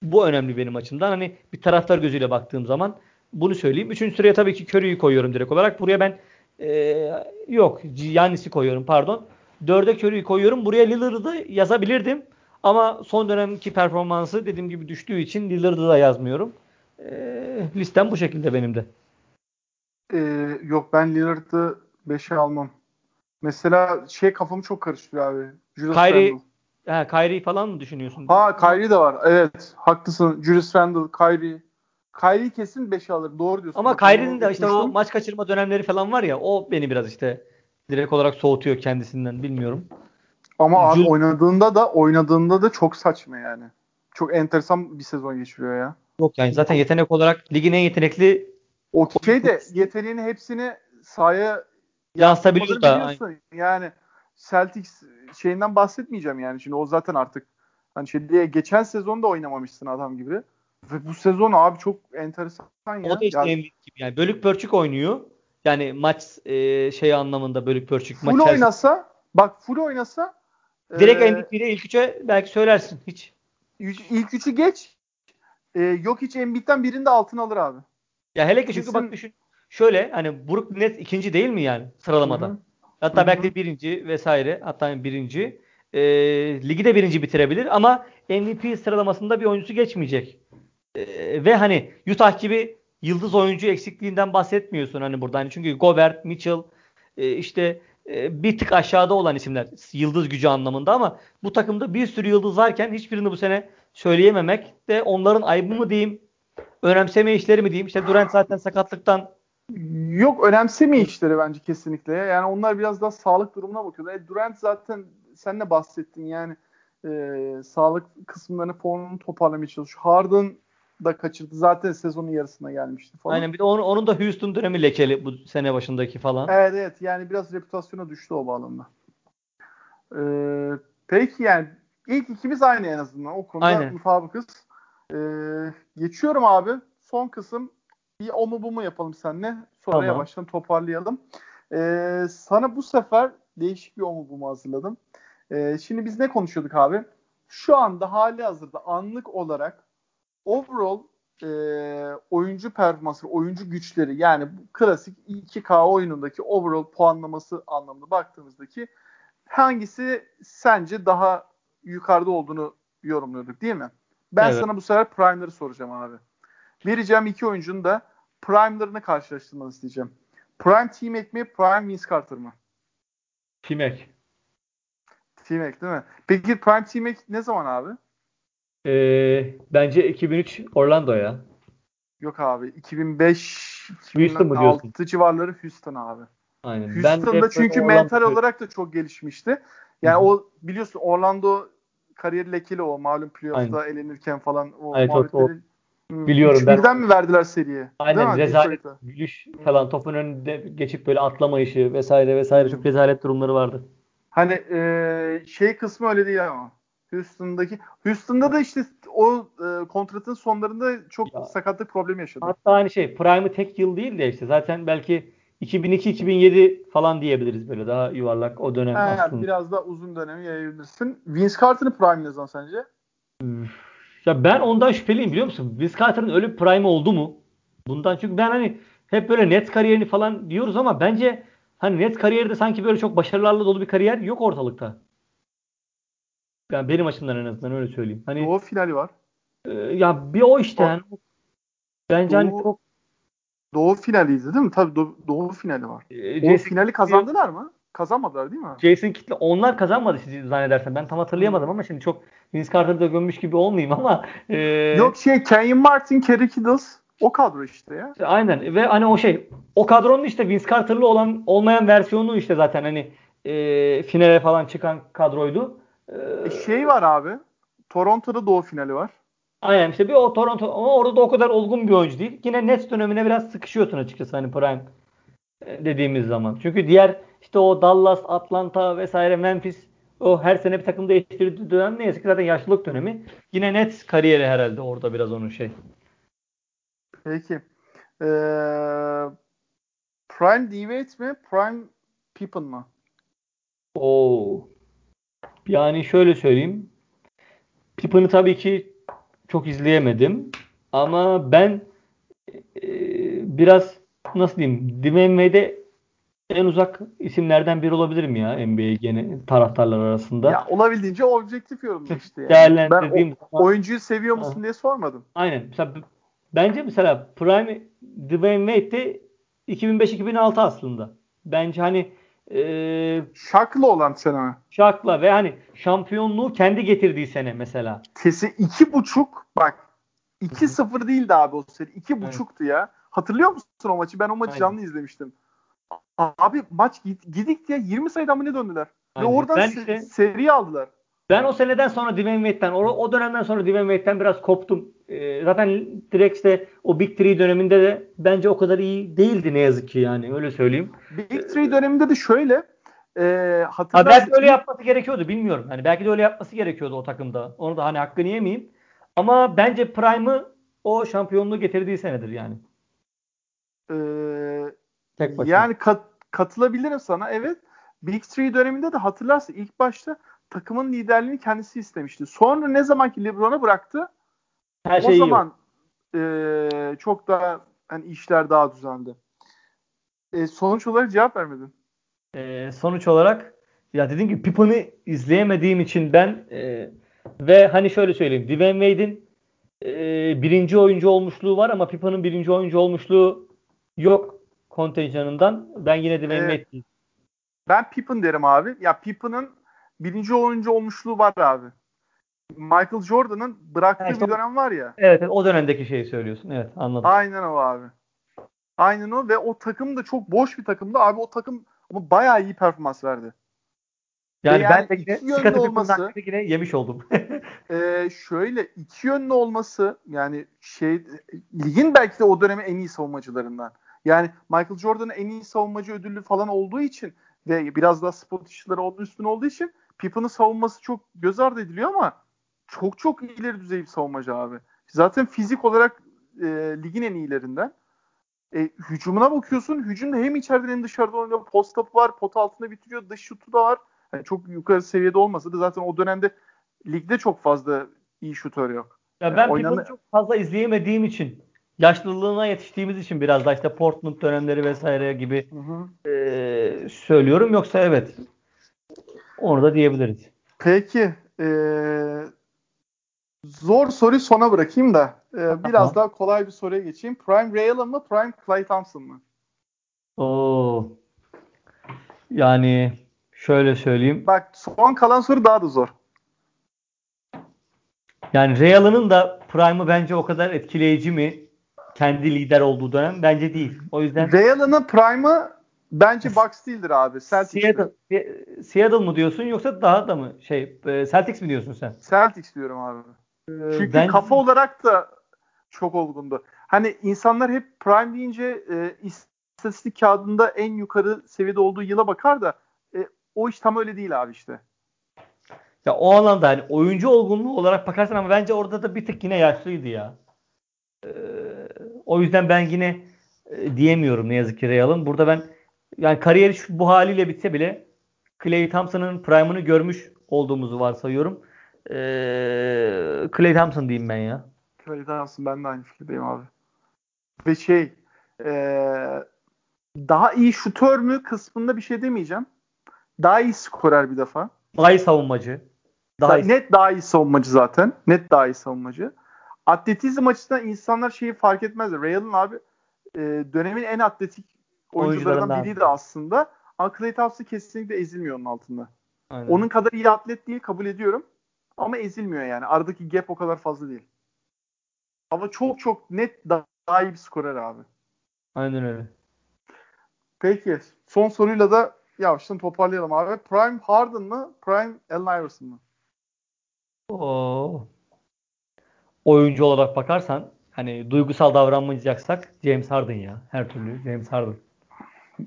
Bu önemli benim açımdan. Hani bir taraftar gözüyle baktığım zaman bunu söyleyeyim. Üçüncü sıraya tabii ki Curry'i koyuyorum direkt olarak. Buraya ben e, yok Yannis'i koyuyorum pardon. Dörde Curry'i koyuyorum. Buraya Lillard'ı yazabilirdim. Ama son dönemki performansı dediğim gibi düştüğü için Lillard'ı da yazmıyorum. E, listem bu şekilde benim de. Ee, yok ben Lillard'ı 5'e almam. Mesela şey kafamı çok karıştırıyor abi. Julius Kyrie, Randle. Kyrie falan mı düşünüyorsun? Ha Kyrie de var. Evet. Haklısın. Julius Randle, Kyrie. Kyrie kesin 5'e alır. Doğru diyorsun. Ama Kyrie'nin de işte o maç kaçırma dönemleri falan var ya o beni biraz işte direkt olarak soğutuyor kendisinden bilmiyorum. Ama abi Jul- oynadığında da oynadığında da çok saçma yani. Çok enteresan bir sezon geçiriyor ya. Yok yani zaten yetenek olarak ligin en yetenekli Okey de yeteneğini hepsini sahaya yansıtabiliyor da. Yani Celtics şeyinden bahsetmeyeceğim yani. Şimdi o zaten artık hani şey diye geçen sezon da oynamamışsın adam gibi. Ve bu sezon abi çok enteresan ya. O da işte yani, gibi yani bölük pörçük oynuyor. Yani maç e, şey anlamında bölük pörçük. Full maç oynasa her... bak full oynasa direkt e, MVP'de ilk üçe belki söylersin hiç. İlk üçü geç. E, yok hiç Embiid'den birinde altın alır abi. Ya hele ki çünkü Kesin... bak düşün. Şöyle hani Brook net ikinci değil mi yani sıralamada? Hı-hı. Hatta Hı-hı. belki de birinci vesaire. Hatta birinci. E, ligi de birinci bitirebilir ama MVP sıralamasında bir oyuncusu geçmeyecek. E, ve hani Utah gibi yıldız oyuncu eksikliğinden bahsetmiyorsun hani burada. Hani çünkü Gobert, Mitchell e, işte e, bir tık aşağıda olan isimler yıldız gücü anlamında ama bu takımda bir sürü yıldız varken hiçbirini bu sene söyleyememek de onların ayıbı mı diyeyim önemseme işleri mi diyeyim. İşte Durant zaten sakatlıktan Yok önemseme işleri bence kesinlikle. Yani onlar biraz daha sağlık durumuna bakıyorlar. E, Durant zaten sen de bahsettin yani e, sağlık kısımlarını formunu toparlamaya çalışıyor. Harden da kaçırdı. Zaten sezonun yarısına gelmişti falan. Aynen bir de onun, onun da Houston dönemi lekeli bu sene başındaki falan. Evet evet yani biraz reputasyona düştü o bağlamda. Ee, peki yani ilk ikimiz aynı en azından. O konuda Aynen. mutabıkız. Ee, geçiyorum abi. Son kısım bir o mu bu mu yapalım seninle. Sonra Tamam. yavaştan toparlayalım. Ee, sana bu sefer değişik bir o mu bu mu hazırladım. Ee, şimdi biz ne konuşuyorduk abi? Şu anda hali hazırda anlık olarak overall e, oyuncu performansı, oyuncu güçleri yani bu klasik 2K oyunundaki overall puanlaması anlamında baktığımızdaki hangisi sence daha yukarıda olduğunu yorumluyorduk değil mi? Ben Evet. sana bu sefer prime'ları soracağım abi. Vereceğim iki oyuncunun da prime'larını karşılaştırmanı isteyeceğim. Prime T-Mac mi, Prime Vince Carter mı? T-Mac. T-Mac değil mi? Peki Prime T-Mac ne zaman abi? Ee, bence 2003 Orlando ya. Yok abi. 2005 Houston diyorsun? 2006 civarları Houston abi. Aynen. Houston'da de çünkü Orlando mental diyorum. olarak da çok gelişmişti. Yani Hı hı. o biliyorsun Orlando kariyeri lekeli o malum playoff'ta elenirken falan o o- muhabbetleri. Hmm, Biliyorum ben. birden mi verdiler seriye? Aynen rezalet gülüş falan topun önünde geçip böyle atlamayışı vesaire vesaire çok rezalet durumları vardı. Hani e, şey kısmı öyle değil ama. Houston'daki Houston'da da işte o e, kontratın sonlarında çok Ya. sakatlık problemi yaşadı. Hatta hani şey Prime'ı tek yıl değil de işte zaten belki 2002-2007 falan diyebiliriz böyle daha yuvarlak o dönem Ha, aslında. biraz daha uzun dönemi yayabilirsin. Vince Carter'ın prime ne zaman sence? Ya ben ondan şüpheliyim biliyor musun? Vince Carter'ın öyle bir prime oldu mu? Bundan çünkü ben hani hep böyle net kariyerini falan diyoruz ama bence hani net kariyerde sanki böyle çok başarılarla dolu bir kariyer yok ortalıkta. Yani benim açımdan en azından öyle söyleyeyim. Hani Doğu finali var. e, ya bir o işte yani. Bence hani Doğu- çok Doğu finaliydi değil mi? Tabii Doğu, Doğu finali var. e, O Jason, finali kazandılar mı? Kazanmadılar değil mi? Jason Kidd'le onlar kazanmadı siz zannedersen. Ben tam hatırlayamadım ama şimdi çok Vince Carter'ı da gömmüş gibi olmayayım ama e, Yok şey Kenyon Martin, Kerry Kittles o kadro işte ya. Aynen ve hani o şey o kadronun işte Vince Carter'lı olan olmayan versiyonu işte zaten hani e, finale falan çıkan kadroydu. E, E, şey var abi. Toronto'da Doğu finali var. aynen işte bir o Toronto ama orada da o kadar olgun bir oyuncu değil. Yine Nets dönemine biraz sıkışıyorsun açıkçası hani prime e, dediğimiz zaman. Çünkü diğer işte o Dallas, Atlanta vesaire Memphis o her sene bir takım değiştirdiği dönem ne yazık ki zaten yaşlılık dönemi. Yine Nets kariyeri herhalde orada biraz onun şey. Peki. Ee, Prime D-Wade mi? Prime Pippen mı? Oo. Yani şöyle söyleyeyim. Pippen'ı tabii ki çok izleyemedim. Ama ben e, biraz nasıl diyeyim Dwayne Wade'e en uzak isimlerden biri olabilirim ya NBA gene taraftarlar arasında. Ya olabildiğince objektif yorumla işte. Yani. Değerlendirdiğim ben o, zaman- oyuncuyu seviyor musun diye sormadım. Aynen. Mesela bence mesela Prime Dwayne Wade de 2005-2006 aslında. Bence hani e, Şaklı olan sene. Shaq'la ve hani şampiyonluğu kendi getirdiği sene mesela. Kesin iki buçuk bak 2-0 değildi abi o seri. iki buçuktu ya. Hatırlıyor musun o maçı? Ben o maçı Aynen. canlı izlemiştim. Abi maç gid- gidik diye 20 sayıdan mı ne döndüler? Aynen. Ve oradan Ben se- işte- seriyi aldılar. Ben o seneden sonra Dwayne Wade'den, o, o dönemden sonra Dwayne Wade'den biraz koptum. Ee, zaten direkt işte o Big Three döneminde de bence o kadar iyi değildi ne yazık ki yani öyle söyleyeyim. Big Three döneminde de şöyle e, Ha, hatırlarsın. belki de öyle yapması gerekiyordu bilmiyorum. Hani belki de öyle yapması gerekiyordu o takımda. Onu da hani hakkını yemeyeyim. Ama bence Prime'ı o şampiyonluğu getirdiği senedir yani. e, Tek başına. yani kat- katılabilirim sana. Evet. Big Three döneminde de hatırlarsın ilk başta takımın liderliğini kendisi istemişti. Sonra ne zamanki LeBron'a bıraktı Her o şey iyi. zaman e, çok daha hani işler daha düzeldi. E, sonuç olarak cevap vermedin. Ee, sonuç olarak ya dediğim gibi Pippen'ı izleyemediğim için ben e, ve hani şöyle söyleyeyim Dwayne Wade'in e, birinci oyuncu olmuşluğu var ama Pippen'ın birinci oyuncu olmuşluğu yok kontenjanından. Ben yine Dwayne Evet. Wade diyeyim. Ben Pippen derim abi. Ya Pippen'ın birinci oyuncu olmuşluğu var abi. Michael Jordan'ın bıraktığı Ha, işte bir dönem var ya. Evet, evet, o dönemdeki şeyi söylüyorsun. Evet anladım. Aynen o abi. Aynen o ve o takım da çok boş bir takımdı. Abi o takım ama bayağı iyi performans verdi. Yani, yani ben de yine iki yönlü olması- yine yemiş oldum. e, şöyle iki yönlü olması yani şey ligin belki de o dönemi en iyi savunmacılarından. Yani Michael Jordan'ın en iyi savunmacı ödülü falan olduğu için ve biraz daha spot işleri onun üstün olduğu için Pippen'ın savunması çok göz ardı ediliyor ama çok çok ileri düzey bir savunmacı abi. Zaten fizik olarak e, ligin en iyilerinden. E, hücumuna bakıyorsun. Hücumda hem içeriden hem dışarıda oynuyor. Post up var. Pot altında bitiriyor. Dış şutu da var. Yani çok yukarı seviyede olmasa da zaten o dönemde ligde çok fazla iyi şutör yok. Ya ben yani oynanan... çok fazla izleyemediğim için yaşlılığına yetiştiğimiz için biraz da işte Portland dönemleri vesaire gibi hı hı. E, söylüyorum. Yoksa evet onu da diyebiliriz. Peki. E, zor soruyu sona bırakayım da e, biraz daha kolay bir soruya geçeyim. Prime Allen mı? Prime Clay Thompson mı? Oo. Yani şöyle söyleyeyim. Bak son kalan soru daha da zor. Yani Ray Allen'ın da Prime'ı bence o kadar etkileyici mi? Kendi lider olduğu dönem bence değil. O yüzden Ray Allen'ın Prime'ı bence Bucks değildir abi. Celtics. Seattle, Seattle mı diyorsun yoksa daha da mı şey e, Celtics mi diyorsun sen? Celtics diyorum abi. Ee, Çünkü ben... kafa olarak da çok olgundu. Hani insanlar hep Prime deyince e, istatistik kağıdında en yukarı seviyede olduğu yıla bakar da e, o iş tam öyle değil abi işte. Ya o anlamda hani oyuncu olgunluğu olarak bakarsan ama bence orada da bir tık yine yaşlıydı ya. Ee, o yüzden ben yine e, diyemiyorum ne yazık ki Real'ın. Burada ben yani kariyeri şu, bu haliyle bitse bile Clay Thompson'ın prime'ını görmüş olduğumuzu varsayıyorum. Ee, Clay Thompson diyeyim ben ya. Clay Thompson ben de aynı fikirdeyim abi. Ve şey ee, daha iyi şutör mü kısmında bir şey demeyeceğim. Daha iyi skorer bir defa. Daha iyi savunmacı. Daha iyi. Net daha iyi savunmacı zaten. Net daha iyi savunmacı. Atletizm açısından insanlar şeyi fark etmez. Ray Allen abi e, dönemin en atletik oyuncularından biriydi aslında. Ama Clay Thompson kesinlikle ezilmiyor onun altında. Aynen. Onun kadar iyi atlet değil kabul ediyorum. Ama ezilmiyor yani. Aradaki gap o kadar fazla değil. Ama çok çok net daha iyi bir skorer abi. Aynen öyle. Peki. Son soruyla da yavaştan toparlayalım abi. Prime Harden mı? Prime Allen Iverson mı? Oo. Oyuncu olarak bakarsan hani duygusal davranmayacaksak James Harden ya. Her türlü James Harden.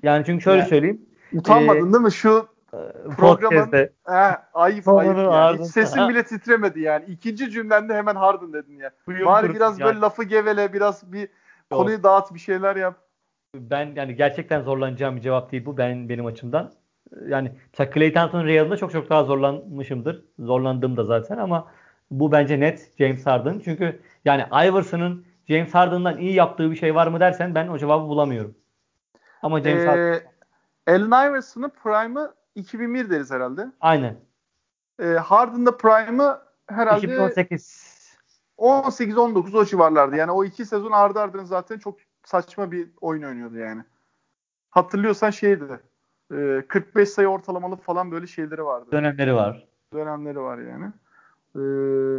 Yani çünkü şöyle yani, söyleyeyim. Utanmadın ee, değil mi? Şu programın he, ayıp ayıp yani. Hiç sesin bile titremedi yani. İkinci cümlende hemen Harden dedin ya. Bari biraz yani. böyle lafı gevele, biraz bir Yok. konuyu dağıt, bir şeyler yap. Ben yani gerçekten zorlanacağım bir cevap değil bu ben benim açımdan. Yani mesela Clay Thompson Real'da çok çok daha zorlanmışımdır. Zorlandım da zaten ama bu bence net James Harden. Çünkü yani Iverson'ın James Harden'dan iyi yaptığı bir şey var mı dersen ben o cevabı bulamıyorum. Ama James ee, Harden Allen Iverson'ın prime'ı 2001 deriz herhalde. Aynen. Ee, Harden'da prime'ı herhalde 2018 18-19 o civarlardı. Yani o iki sezon ardı ardına zaten çok saçma bir oyun oynuyordu yani. Hatırlıyorsan şeydi. E, 45 sayı ortalamalı falan böyle şeyleri vardı. Dönemleri var. Dönemleri var yani. E,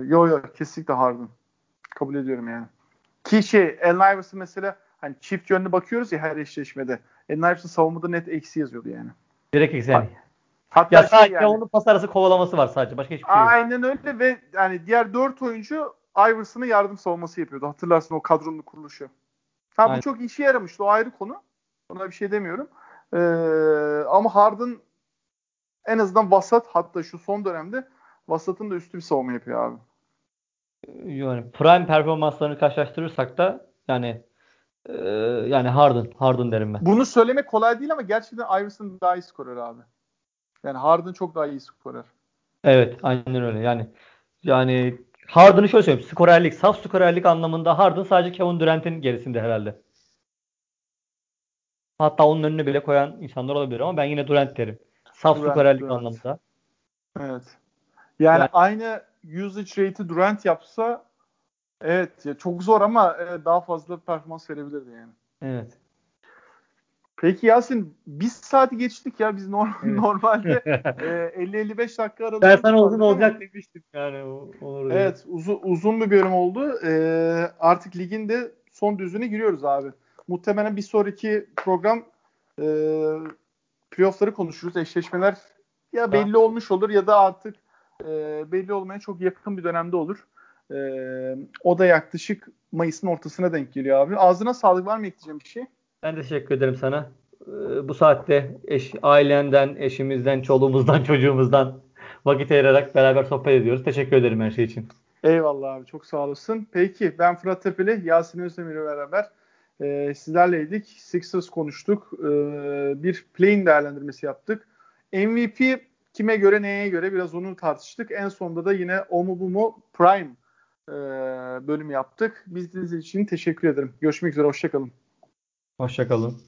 yo yo kesinlikle Harden. Kabul ediyorum yani. Ki şey Allen Iverson mesela hani çift yönlü bakıyoruz ya her eşleşmede. Allen Iverson savunmada net eksi yazıyordu yani. Direkt eksi yani. Hatta ya şey sadece yani, onun pas arası kovalaması var sadece. Başka hiçbir şey yok. Aynen öyle ve yani diğer dört oyuncu Iverson'a yardım savunması yapıyordu. Hatırlarsın o kadronun kuruluşu. Ha Aynen. bu çok işe yaramıştı. O ayrı konu. Ona bir şey demiyorum. Ee, ama Harden en azından vasat hatta şu son dönemde vasatın da üstü bir savunma yapıyor abi. Yani prime performanslarını karşılaştırırsak da yani e, yani Harden Harden derim ben. Bunu söylemek kolay değil ama gerçekten Iverson daha iyi skorer abi. Yani Harden çok daha iyi skorer. Evet, aynen öyle. Yani yani Harden'ı şöyle söyleyeyim. Skorerlik, saf skorerlik anlamında Harden sadece Kevin Durant'in gerisinde herhalde. Hatta onun önüne bile koyan insanlar olabilir ama ben yine Durant derim. Saf Durant, skorerlik Durant. anlamında. Evet. Yani, yani aynı usage rate'i Durant yapsa evet ya çok zor ama daha fazla performans verebilirdi yani. Evet. Peki Yasin biz saati geçtik ya biz norm evet. normalde e, 50-55 dakika aralık. Ben sana uzun olacak demiştim yani. Olur evet uzun, uzun bir bölüm oldu. E, artık ligin de son düzlüğüne giriyoruz abi. Muhtemelen bir sonraki program e, playoff'ları konuşuruz. Eşleşmeler ya belli olmuş olur ya da artık e, belli olmaya çok yakın bir dönemde olur. E, o da yaklaşık Mayıs'ın ortasına denk geliyor abi. Ağzına sağlık var mı ekleyeceğim bir şey? Ben teşekkür ederim sana. Ee, bu saatte eş, ailenden, eşimizden, çoluğumuzdan, çocuğumuzdan vakit ayırarak beraber sohbet ediyoruz. Teşekkür ederim her şey için. Eyvallah abi çok sağ olasın. Peki ben Fırat Tepeli, Yasin Özdemir ile beraber e, sizlerleydik. Sixers konuştuk. E, bir play'in değerlendirmesi yaptık. MVP kime göre neye göre biraz onu tartıştık. En sonunda da yine o mu bu mu Prime e, bölüm yaptık. Biz için teşekkür ederim. Görüşmek üzere hoşçakalın. Hoşça kalın.